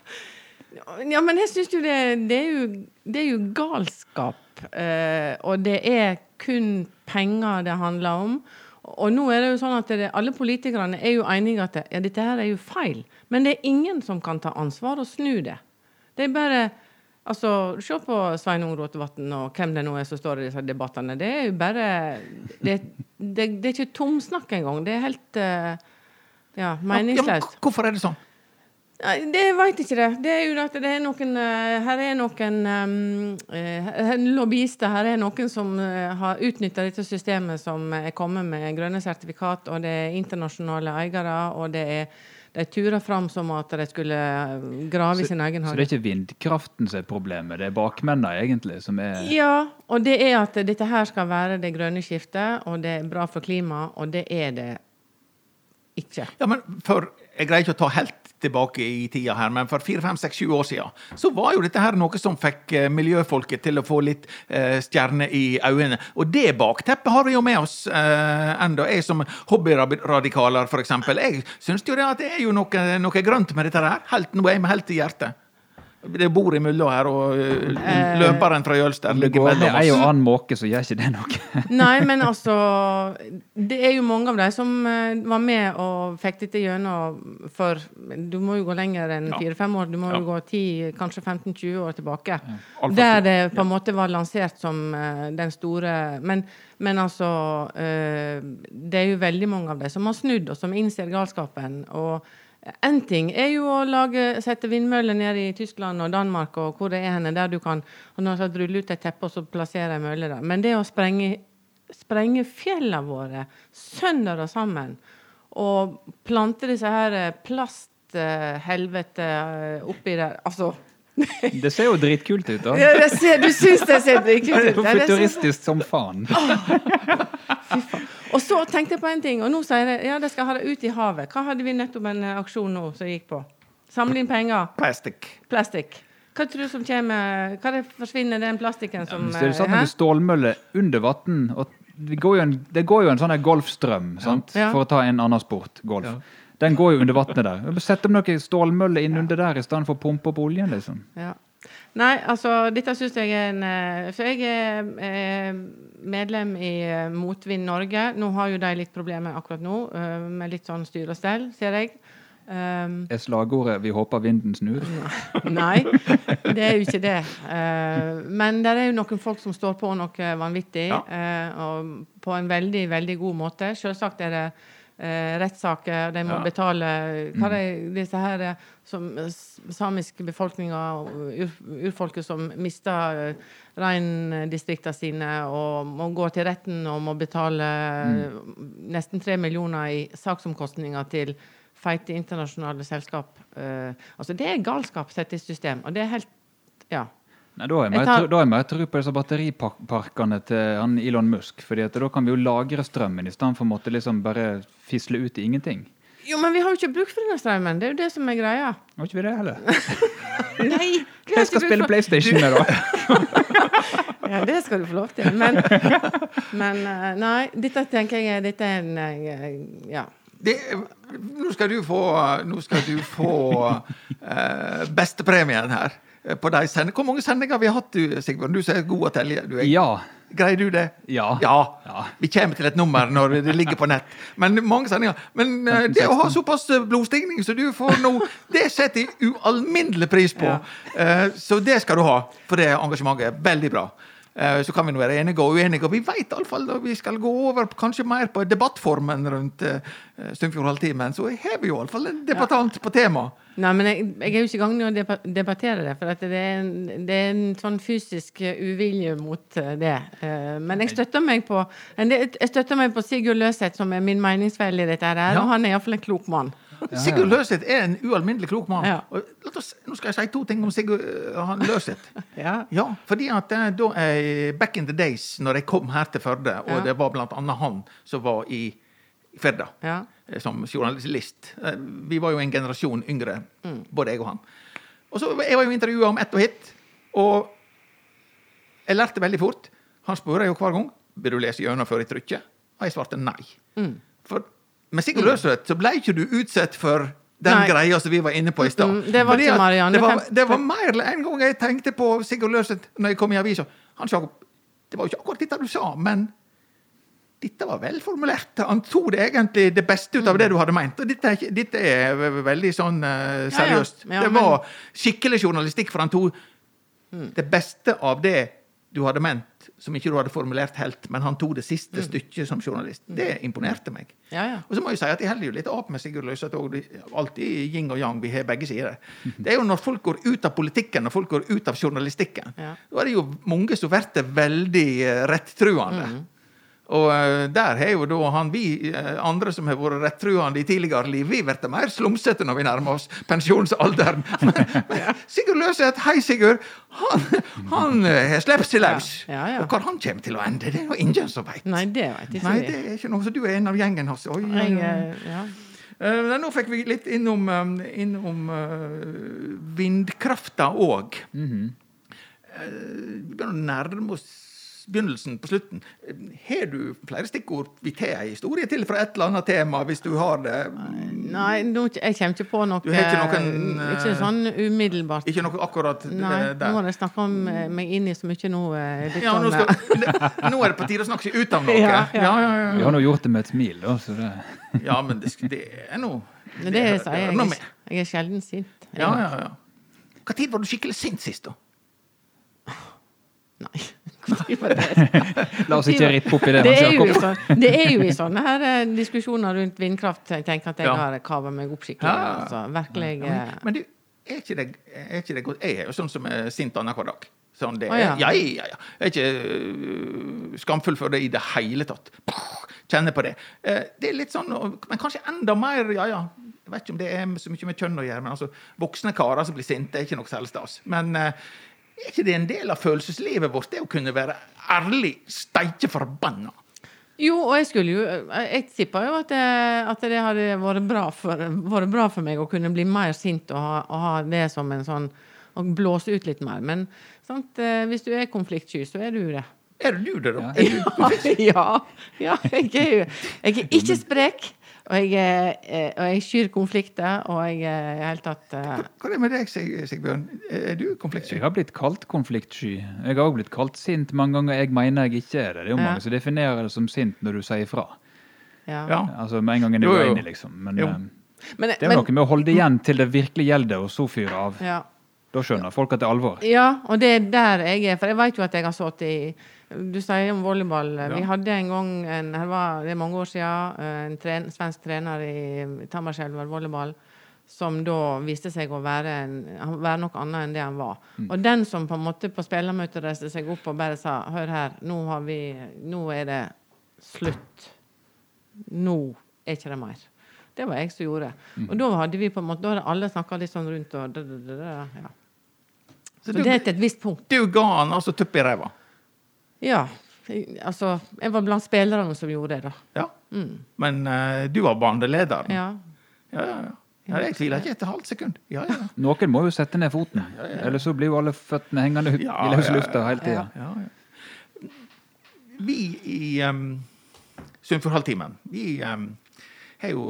Ja, men jeg syns jo det, det, er jo, det er jo galskap. Eh, og det er kun penger det handler om. Og nå er det jo sånn at det, alle politikerne er jo enige at det, ja, dette her er jo feil. Men det er ingen som kan ta ansvar og snu det. Det er bare Altså, Se på Sveinung Rotevatn og hvem det nå er som står i disse debattene. Det er jo bare Det, det, det er ikke tomsnakk engang. Det er helt eh, ja,
Ja, men
meningsløst.
hvorfor er det sånn?
Nei, det veit ikke det. Det er jo at det er noen eh, Her er noen um, eh, lobbyister. Her er noen som eh, har utnytta dette systemet som er kommet med grønne sertifikat, og det er internasjonale eiere, og det er de turer fram som at de skulle grave i sin egen
Så det er ikke vindkraften som er problemet, det er bakmennene egentlig som er
Ja, og det er at dette her skal være det grønne skiftet, og det er bra for klimaet, og det er det ikke.
Ja, men for, Jeg greier ikke å ta helt tilbake i tida her, men for fire, fem, seks, sju år siden så var jo dette her noe som fikk eh, miljøfolket til å få litt eh, stjerner i øynene. Og det bakteppet har vi jo med oss eh, enda. Jeg som hobbyradikaler, eksempel. Jeg syns jo det at det er jo noe, noe grønt med dette her. Helt, nå er jeg med helt i hjertet. Det bor imellom her, og eh, løperen fra Jølster ligger mellom
oss. Det
er jo
annen måke, så gjør ikke det noe. [LAUGHS]
Nei, men altså Det er jo mange av de som eh, var med og fikk dette gjennom for Du må jo gå lenger enn fire-fem år. Du må
Ja.
jo gå 10, kanskje 15-20 år tilbake. Der det på en måte var lansert som eh, den store Men, men altså eh, Det er jo veldig mange av de som har snudd, og som innser galskapen. Og En ting er jo å lage, sette vindmøller nede i Tyskland og Danmark og hvor det er henne, der du kan rulle ut et teppe og så plassere en mølle der. Men det å sprenge, sprenge fjellene våre sønder og sammen og plante disse her plasthelvete eh, oppi der Altså [LAUGHS]
Det ser jo dritkult ut, da.
ja, det ser, Du syns det ser dritkult [LAUGHS]
Det er
ut?
jo
futuristisk som faen.
futuristisk som faen.
Og så tenkte jeg på en ting, og nå sier jeg ja, det skal ha det ut i havet. Hva hadde vi nettopp en eh, aksjon nå som gikk på? Samle inn penger.
Plastic.
Plastikk. Hva tror du som kommer Hva det forsvinner den plastikken som
Hvis det er satt
eh,
stålmølle under vann og det går, jo en, det går jo en sånn golfstrøm, sant?
Ja.
for å ta en annen sport, golf. Den går jo under vannet der. Sett om noen stålmøller inn under der i stedet for å pumpe opp oljen, liksom.
Ja. Nei, altså, dette syns jeg er en For jeg er eh, medlem i eh, Motvind Norge. Nå har jo de litt problemer akkurat nå, eh, med litt sånn styr og stell, ser jeg. Um,
Er slagordet 'Vi håper vinden snur'?
Nei, det er jo ikke det. Uh, men det er jo noen folk som står på noe vanvittig,
Ja.
uh, og på en veldig, veldig god måte. Selvsagt er det uh, rettssaker, de må
Ja.
betale Hva er disse her eh, som s- samiske befolkninga ur, urfolket som mister reindistriktene sine og må gå til retten og må betale mm. nesten tre millioner i saksomkostninger til feite internasjonale selskap. Eh, altså Det er galskap sett i system, og det er helt Ja.
Nei, Da har jeg
tar-
jeg mer tro på disse batteriparkene til han Elon Musk. fordi at da kan vi jo lagre strømmen i stedet for å måtte liksom bare fisle ut i ingenting.
Jo, men vi har jo ikke bruk for denne strømmen. Det er jo det som er greia.
Har ikke vi det heller? [LAUGHS]
Nei!
Jeg skal spille
for-
PlayStation med, da. [LAUGHS]
Ja, det skal du få lov til. Men, [LAUGHS] men eh, nei, dette tenker jeg dette er en eh, Ja.
Det, nå skal du få, nå skal du få uh, bestepremien her. Eh, På de sendingene. Hvor mange sendinger vi har hatt, du, Sigbjørn? Du som er god å telle. Du
Ja.
Greier du det?
Ja.
ja.
Ja.
Vi kommer til et nummer når det ligger på nett. Men mange sendinger. Men eh, det å ha såpass eh, blodstigning som du får nå, det setter jeg ualminnelig pris på.
Ja.
Så det skal du ha, for det engasjementet er veldig bra. Så kan vi nå være enige og uenige, og vi vet iallfall når vi skal gå over kanskje mer på debattformen rundt Stumpfjord halvtimen, så har vi jo iallfall en debattant på temaet.
Nei, men jeg, jeg er jo ikke i gang med å debattere det, for det, er en, det er en sånn fysisk eh, uvilje mot eh, det. Eh, Men jeg støtter meg på støtter meg på Sigurd Løseth, som er min meningsfelle i dette her,
Ja.
og han er iallfall en klok mann.
Sigurd Løseth er en ualminnelig klok mann.
Ja.
Oss, nå skal jeg si to ting om Sigurd Løseth. [LAUGHS]
Ja.
Ja, fordi at da jeg, back in the days, når jeg kom her til Førde, og det var blant annet han som var i i Firda
Ja.
Eh, som journalist. Eh, Vi var jo en generasjon yngre,
Mm.
både jeg og han. Og så Jeg var jo intervjua om ett og hit, og jeg lærte veldig fort. Han spurte jo hver gang vil du lese gjennom før jeg trykker, og jeg svarte nei.
Mm.
For med Sigurd Løseth så ble ikke du utsatt for den
Nei.
greia som vi var inne på i stad.
Mm, det var ikke Marianne
Det var, det var mer en gang jeg tenkte på Sigurd Løseth når jeg kom i avisa. Han sa det var jo ikke akkurat dette du sa, men dette var velformulert. Han tok det egentlig det beste ut av det du hadde meint. Og dette dette er veldig sånn eh,
Ja, ja.
seriøst.
Ja,
det
men-
var skikkelig journalistikk, for han tok det beste av det du hadde ment, som ikke du hadde formulert helt, men han tok det siste stykket som journalist. Det imponerte meg.
Ja, ja.
Og så må jeg si at jeg holder jo litt opp med Sigurd Løseth òg. Alltid yin og yang. Vi har begge sider. [LAUGHS] Det er jo når folk går ut av politikken, når folk går ut av journalistikken.
Ja.
Da er det jo mange som blir veldig rettruende. rettruende. Og eh, der har jo da han vi eh, andre som har vært rettruende i tidligere liv, vi blir mer slumsete når vi nærmer oss pensjonsalderen. [LAUGHS] Men, men Sigurd Løseth, hei Sigurd, han, han eh, har sluppet seg løs.
Ja, ja, ja.
Og hvor han kommer til å ende, det er jo ingen som veit.
Nei, det vet ikke
Nei, det er ikke noe. Så du er en av gjengen hans. Oi,
ja.
Eh, men nå fikk vi litt innom, innom vindkrafta òg.
Mhm.
Vi begynner å nærme oss begynnelsen på slutten. Eh, Har du flere stikkord vi tar en historie til fra et eller annet tema, hvis du har det?
Nei, nå, jeg kommer ikke på noe
Du har ikke noen,
eh, Ikke sånn umiddelbart.
Ikke noe akkurat Nei,
Nei, nå
har
må jeg snakke om, eh, meg inn i så mye nå. eh,
Ja, nå, skal, [LAUGHS]
eh,
nå er det på tide å snakke seg ut av noe. [LAUGHS]
Ja,
Ja,
ja.
ja, ja.
Vi har nå gjort det med et smil, da. Så det... [LAUGHS]
ja men det, det er noe
det, det
er,
sier jeg. Jeg jeg er sjelden sint.
Ja, ja, ja. Når var du skikkelig sint sist, da?
Nei. [LAUGHS]
La oss ikke rippe opp i det.
Det er, jo i sånn, det er jo i sånne her eh, diskusjoner rundt vindkraft jeg tenker at jeg
Ja.
har kava meg opp skikkelig.
Ja.
Altså, virkelig.
Ja, men,
eh,
men du, er ikke det, er ikke det godt? Jeg er jo sånn som er sint annenhver dag. Sånn det,
Å, ja.
ja. ja, ja, Jeg er ikke øh, skamfull for det i det hele tatt. Kjenner på det. Eh, Det er litt sånn, men kanskje enda mer ja, ja. Jeg vet ikke om det er så mye med kjønn å gjøre, men altså, voksne karer som blir sinte, er ikke noe særlig stas. Men eh, er ikke det en del av følelseslivet vårt, det å kunne være ærlig steike forbanna?
Jo, og jeg skulle jo Jeg tippa jo at det, at det hadde vært bra, for, vært bra for meg å kunne bli mer sint og ha, og ha det som en sånn Å blåse ut litt mer. Men sant, eh, hvis du er konfliktsky, så er du det.
Er du det, da?
Ja.
Er [LAUGHS] du,
ja, ja, jeg er jo Jeg er ikke sprek. Og jeg, eh, og jeg skyr konflikter, og jeg er i hele tatt eh,
hva er det med deg, Sig- Sigbjørn? Er du konfliktsky?
Jeg har blitt kalt konfliktsky. Jeg har også blitt kalt sint mange ganger. Jeg mener jeg ikke er det. Det er jo
Ja.
mange som definerer det som sint når du sier ifra.
ja.
Ja.
Altså Med en gang en er uenig, liksom. Men eh,
Men,
det er jo noe med å holde det igjen til det virkelig gjelder, og så fyre av.
ja.
Da skjønner folk at det er alvor.
Ja, og det er der jeg er. For jeg vet jo at jeg har sittet i Du sier om volleyball. Vi hadde en gang, en, her var, det er mange år siden, en tren, svensk trener i Tammerskjelver volleyball som da viste seg å være, en, være noe annet enn det han var. Og den som på en måte på spillermøtet reiste seg opp og bare sa Hør her, nå, har vi, nå er det slutt. Nå er ikke det mer. Det var jeg som gjorde. Og da hadde vi på en måte, da hadde alle snakka litt sånn rundt og da, da, da, da, ja.
Du,
det er til et visst punkt.
du ga han altså tupp i ræva?
Ja. Altså, jeg var blant spillerne som gjorde det, da.
Ja.
Mm.
Men uh, du var bandelederen?
Ja.
Ja, ja, ja. ja jeg tviler ikke et halvt sekund. Ja, ja.
Noen må jo sette ned foten, ellers så blir jo alle føttene hengende
Ja,
i
ja.
lufta hele tida.
ja, ja. Vi i um, Sunnfjordhalvtimen, vi um, har jo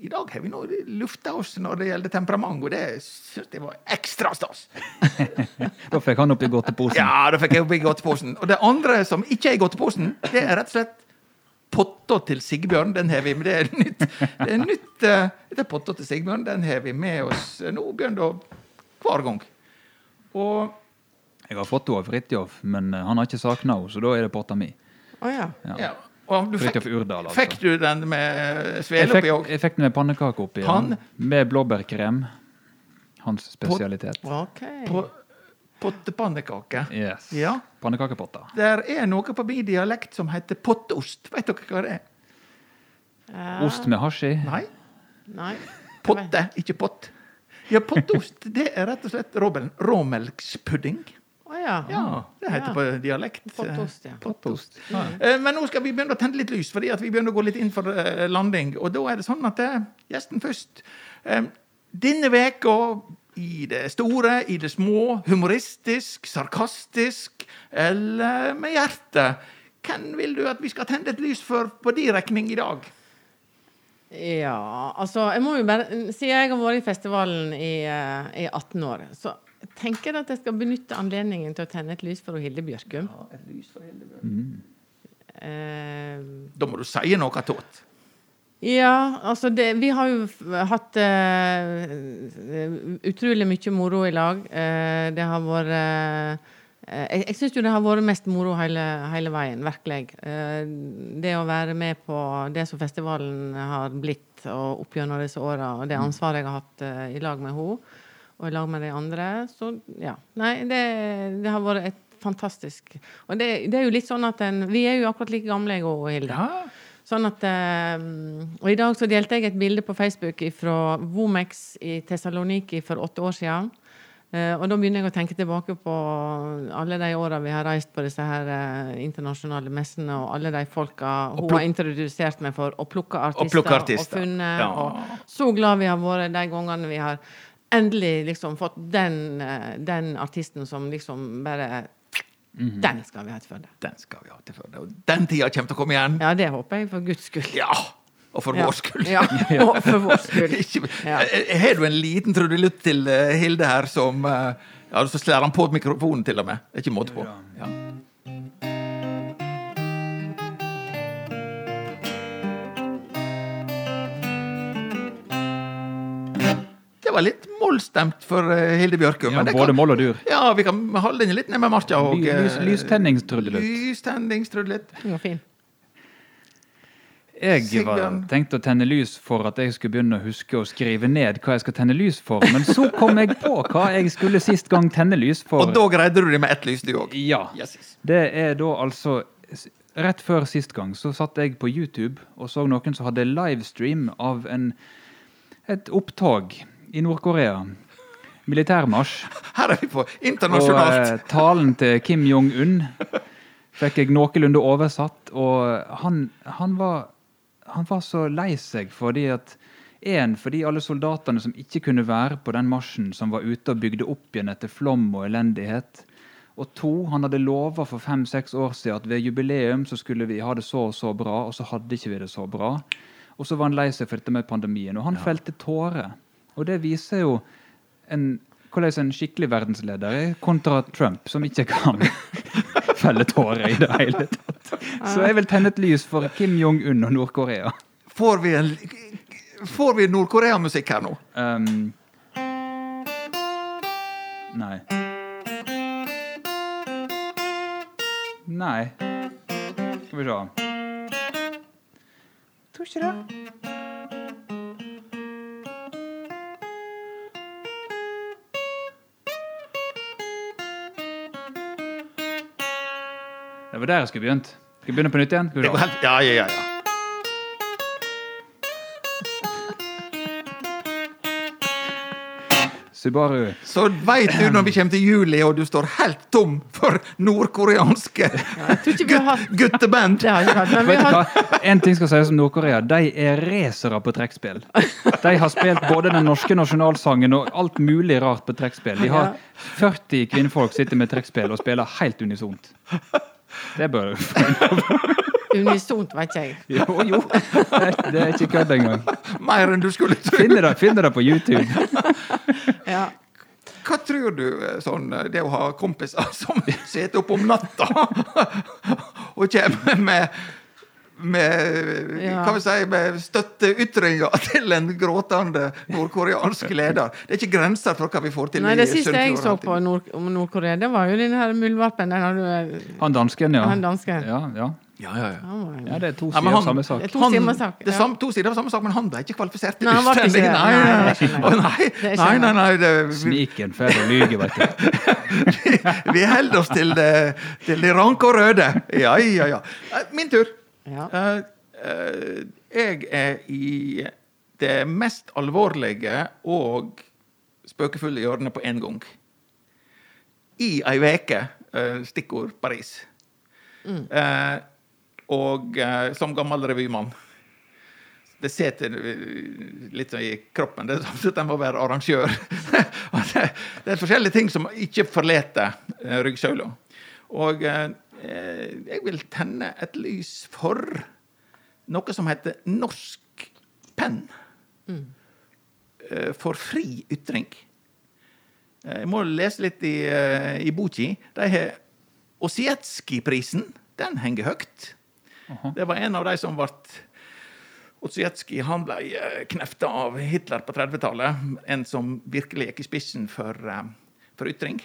I dag har vi nå lufta oss når det gjelder temperament, og det syns jeg var ekstra stas. [LAUGHS]
Da fikk han opp i godteposen.
Ja, da fikk jeg opp i godteposen. Og det andre som ikke er i godteposen, det er rett og slett potta til Sigbjørn. Den har vi med. Det er nytt. Det er nytt det er potta til Sigbjørn. Den har vi med oss nå, Bjørn, da, hver gang. Og
Jeg har fått henne av Fridtjof, men eh, han har ikke savna henne, så da er det potta mi.
Oh, ja.
Ja.
ja. Og du fikk,
Urdal, altså.
fikk du den med
Jeg
svele oppi òg?
jeg fikk den med pannekake oppi,
Pan?
Med blåbærkrem. Hans spesialitet.
OK.
På pottepannekake.
Yes.
Ja.
Pannekakepotter.
Der er noe på min dialekt som heter potteost. Vet dere hva det er?
Uh,
Ost med hasj i.
Nei,
Nei.
potte, ikke pott. Ja, potteost, det er rett og slett råmelkspudding.
Ja.
Ja, det heter på dialekt.
Pottost, ja.
Pottost. Eh, Men nå skal vi begynne å tenne litt lys, fordi vi begynner å gå litt inn for eh, landing. Og da er det sånn at eh, gjesten først. Denne veka i det store, i det små, humoristisk, sarkastisk eller med hjertet. Hvem vil du at vi skal tenne et lys for på din regning i dag?
Ja, altså jeg må jo bare Siden jeg har vært i festivalen i, i 18 år, så tenker at jeg skal benytte anledningen til å tenne et lys for Hilde Bjørkum. Ja, et lys for Hilde Eh,
Da må du si noe attåt.
Ja, altså det, vi har jo hatt eh, utrolig mye moro i lag. Eh, det har vært eh, Jeg, jeg syns jo det har vært mest moro hele, hele veien, virkelig. Eh, det å være med på det som festivalen har blitt og opp gjennom disse åra, og det ansvaret jeg har hatt eh, i lag med henne og i lag med de andre, så ja. Nei, det, det har vært et fantastisk Og det, det er jo litt sånn at en, Vi er jo akkurat like gamle, jeg og Hilde.
Ja.
Sånn at, eh, og I dag så delte jeg et bilde på Facebook fra Womex i Tessaloniki for åtte år siden. Eh, og da begynner jeg å tenke tilbake på alle de åra vi har reist på disse her eh, internasjonale messene, og alle de folka hun har introdusert meg for, og plukka artister,
Og artister.
og funnet.
Ja.
Og så glad vi har vært de gangene vi har endelig liksom fått den, eh, den artisten som liksom bare Den skal vi ha til Førde.
Den skal vi ha til Førde. Og den tida kommer til å komme igjen.
Ja, det håper jeg, for guds skyld.
Ja! Og for
Ja.
vår skyld.
Ja, [LAUGHS] og for vår skyld.
Ikke-
Ja.
Eh, Har du en liten trudelutt til eh, Hilde her som Ja, så slår han på mikrofonen til og med. Det er ikke måte på. Ja. Det var litt mollstemt for eh, Hilde Bjørkum.
Ja, både
kan-
moll og dur.
Ja, vi kan holde den litt ned med marka. Og,
Ly- lys-
eh.
Var fin.
Jeg var
tenkte
tenkt å tenne lys for at jeg skulle begynne å huske å skrive ned hva jeg skal tenne lys for, men så kom jeg på hva jeg skulle sist gang tenne lys for.
Og da greide du det med ett lys, du òg.
Ja.
Yes.
Det er da altså Rett før sist gang så satt jeg på YouTube og så noen som hadde livestream av en, et opptog i Nord-Korea. Militærmarsj.
Her er vi på
Og
internasjonalt.
eh, talen til Kim Jong-un fikk jeg noenlunde oversatt, og han, han, var, han var så lei seg fordi at en, fordi alle soldatene som ikke kunne være på den marsjen, som var ute og bygde opp igjen etter flom og elendighet. Og to, han hadde lova for fem-seks år siden at ved jubileum så skulle vi ha det så og så bra, og så hadde ikke vi det så bra. Og så var han lei seg for dette med pandemien, og han felte tårer. Og det viser jo en, hvordan en skikkelig verdensleder er kontra Trump, som ikke kan [LAUGHS] felle tårer i det hele tatt. Så jeg vil tenne et lys for Kim Jong-un og Nord-Korea.
Får vi en Får vi Nord-Korea-musikk her nå?
Um, nei. Nei. Skal vi se. Tror ikke det. Var der jeg skulle begynt. Skal vi begynne på nytt igjen? Skal vi
Det går helt, ja, ja, ja, ja.
Subaru.
Så veit du når vi kommer til juli og du står helt tom for nordkoreanske
tror ikke vi har hatt-
gutteband.
Det har ikke vært, men vi
Vet du
har
hva? En ting skal sies om Nord-Korea. De er racere på trekkspill. De har spilt både den norske nasjonalsangen og alt mulig rart på trekkspill. De har 40 kvinnfolk sitter med trekkspill og spiller helt unisont. Det bør [LAUGHS]
unisont, vet ikke jeg. [LAUGHS]
Jo, jo. Det det er ikke kødd engang.
Mer enn du skulle tro.
Finner det, finner det på YouTube.
Ja.
Hva tror du, eh, sånn, eh, det å ha kompiser [LAUGHS] som sitter opp om natta og kommer med med,
Ja.
si, med støtteytringer [LAUGHS] til en gråtende nordkoreansk [LAUGHS] leder. Det er ikke grenser for hva vi får til.
Nei, det siste jeg så på Nord om Nord-Korea, det var jo den her muldvarpen. Den du
Han dansken, ja.
Han dansken.
Ja, ja.
Ja, ja, ja.
Ja, det er to sider av samme sak.
Han,
det er samme, to sider av samme sak, men han ble ikke kvalifisert til utstillingen. Nei,
Nei,
nei, nei, nei, nei, nei, det,
Sniken får å lyge, vet du. [LAUGHS]
vi holder oss til det, til det ranke og røde. Ja, ja, ja. Eh, Min tur.
Ja.
Eh, eh, jeg er i det mest alvorlige og spøkefulle hjørnet på én gang. I ei uke. eh, stikkord Paris. Eh, og som gammel revymann det sitter litt sånn i kroppen. Det er som at en må være arrangør. [LAUGHS] Det, er forskjellige ting som ikke forlater ryggsøyla. Og jeg vil tenne et lys for noe som heter Norsk Penn. Mm. For fri ytring. Eh, Jeg må lese litt i, eh, i boka. De har Osietskij-prisen. Den henger høyt. Det var en av de som ble Ossietskij han ble eh, knefta av Hitler på 30-tallet. En som virkelig gikk i spissen for, eh, for ytring.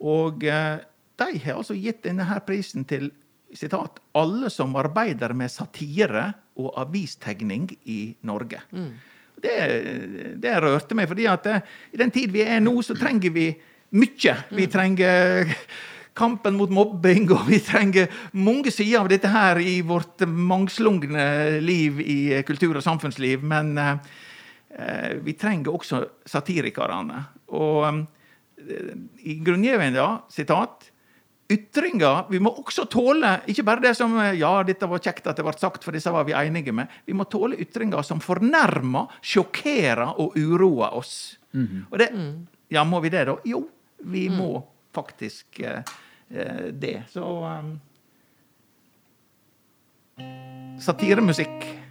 Og eh, de har altså gitt denne her prisen til sitat, 'alle som arbeider med satire og avistegning i Norge'. Det, det rørte meg, fordi at eh, i den tid vi er nå, så trenger vi mye. Vi trenger kampen mot mobbing, og vi trenger mange sider av dette her i vårt mangslungne liv i kultur- og samfunnsliv. Men eh, eh, vi trenger også satirikerne. Og eh, i grunngivningen, sitat Ytringer Vi må også tåle ikke bare det som eh, Ja, dette var kjekt at det ble sagt, for disse var vi enige med. Vi må tåle ytringer som fornærmer, sjokkerer og uroer oss. Og det Ja, må vi det, da? Jo, vi må faktisk eh, eh, det. Så um, Satiremusikk.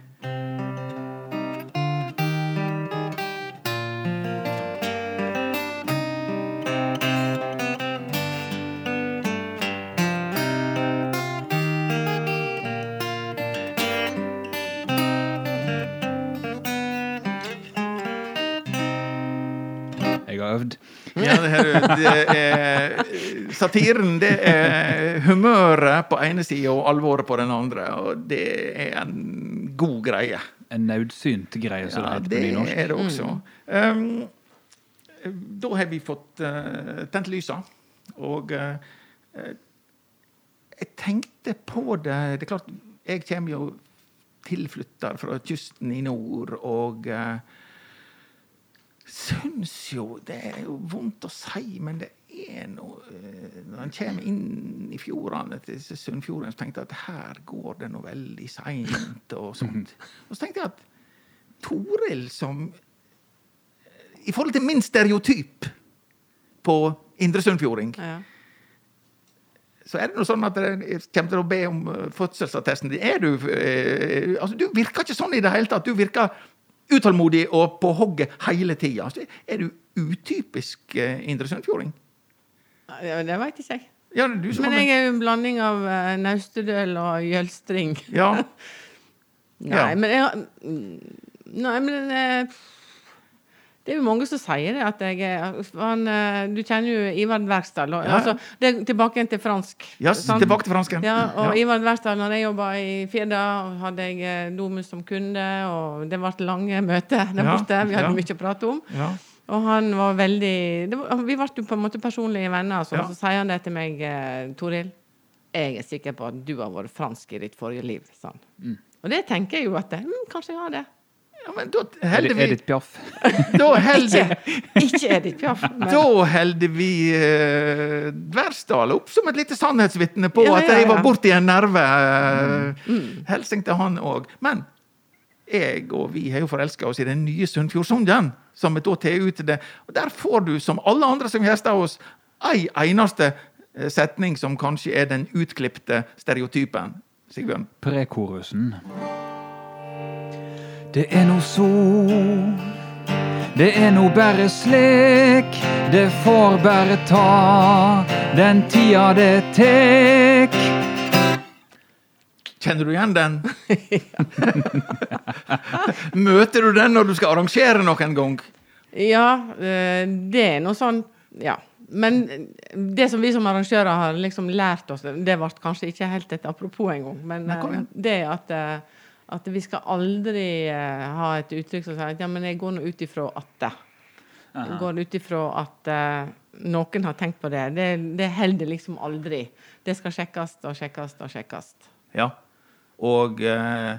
Øvd.
Ja, det, her, det er, satiren det er humøret på ene sida og alvoret på den andre. Og det er en god greie.
En nødsynt greie, som
Ja,
det heter
det
på nynorsk.
er det også. Um, da har vi fått uh, tent lysa, og uh, jeg tenkte på det Det er klart, jeg kommer jo tilflytter fra kysten i nord, og uh, syns jo Det er jo vondt å si, men det er noe uh, Når en kommer inn i fjordene til Sunnfjorden, så tenkte jeg at her går det noe veldig seint, og sånt. Og så tenkte jeg at Toril som I forhold til min stereotyp på Indre Sunnfjording,
Ja.
så er det noe sånn at jeg kommer til å be om eh, fødselsattesten din. Er du eh, Altså, du virker ikke sånn i det hele tatt. Du virker utålmodig og på hogget hele tida. Altså, er du utypisk eh, Indre Sunnfjording?
Ja, Det veit ikke jeg.
Ja, du som
Men jeg er jo en blanding av uh, naustedøl og jølstring.
Ja. [LAUGHS]
Nei,
Ja.
men jeg mm, Nei, men eh, det er jo mange som sier det, at jeg han, eh, Du kjenner jo Ivar Verksdal.
Ja, ja.
Altså, tilbake til fransk.
ja,
sant?
tilbake til fransken.
Ja, og
Ja.
Ivar Verksdal, når jeg jobba i Firda, hadde jeg eh, Domus som kunde, og det ble lange møter der borte. Vi hadde mye å prate om.
Ja.
Og han var veldig var, Vi ble jo på en måte personlige venner. Så,
Ja.
så sier han det til meg, eh, Toril. Jeg er sikker på at du har vært fransk i ditt forrige liv. Sånn.
Mm.
Og det tenker jeg jo at mm, Kanskje jeg har det.
Ja, men da
Er
holder vi
Edith Piaf? [LAUGHS]
Da holder
Ikke, ikke Edith Piaf. Men,
Da holder vi uh, Dversdal opp som et lite sannhetsvitne på
Ja,
at
ja,
jeg
ja.
var borti en nerve. Uh,
Mm.
Helsing til han òg. Men jeg og vi har jo forelska oss i den nye Sunnfjordsungen, som vi da tar ut til det. Og der får du, som alle andre som gjester oss, ei eneste eh, setning som kanskje er den utklipte stereotypen. Sigbjørn?
Prekorusen. Det er no så Det er no bare slik Det får bare ta Den tida det tek
Kjenner du igjen den? [LAUGHS] Møter du den når du skal arrangere noen gang?
ja, eh, det er noe sånn Ja. Men det som vi som arrangører har liksom lært oss, det ble kanskje ikke helt et apropos engang, men
Nei, kom
eh, det at, eh, at vi skal aldri eh, ha et uttrykk som sier at ja, men jeg går nå ut ifra at det. Jeg går ut ifra at uh, noen har tenkt på det. Det, det holder liksom aldri. Det skal sjekkes og sjekkes og sjekkes.
Ja. Og uh,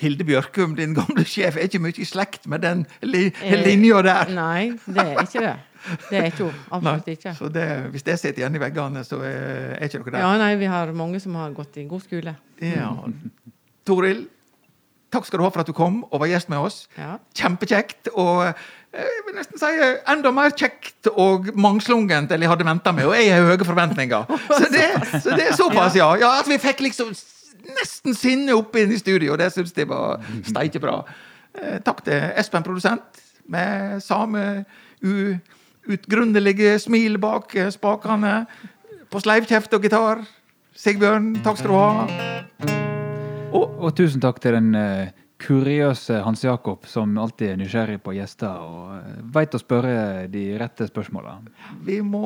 Hilde Bjørkum, din gamle [LAUGHS] sjef, er ikke mye i slekt med den li linja der.
Nei, det er ikke det. Det er ikke hun. [LAUGHS] Absolutt ikke.
Så det, hvis det sitter igjen i veggene, så er, er ikke dere der.
Ja, nei, vi har mange som har gått i god skole.
Ja. Toril, takk skal du ha for at du kom og var gjest med oss.
Ja.
Kjempekjekt. Og eh, jeg vil nesten si eh, enda mer kjekt og mangslungent enn jeg hadde venta meg. Og jeg har høye forventninger. [LAUGHS] Så det, så det er såpass, ja. ja. At vi fikk liksom nesten sinne opp inn i studio. Det syns jeg var steikebra. bra. takk til Espen, produsent, med samme uutgrunnelige smil bak eh, spakene. På sleivkjeft og gitar. Sigbjørn, takk skal du ha.
Og tusen takk til den uh, kuriøse Hans Jakob, som alltid er nysgjerrig på gjester og uh, veit å spørre de rette spørsmåla.
Vi må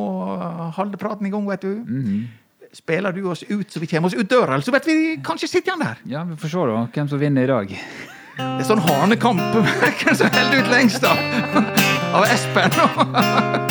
holde praten i gang, vet du.
Mhm.
Spiller du oss ut så vi kommer oss ut døra, eller så vet vi kanskje sitter han der.
Ja, vi får se da hvem som vinner i dag.
Det er sånn hanekamp. [LAUGHS] Hvem som holder ut lengst, da? Av Espen. [LAUGHS]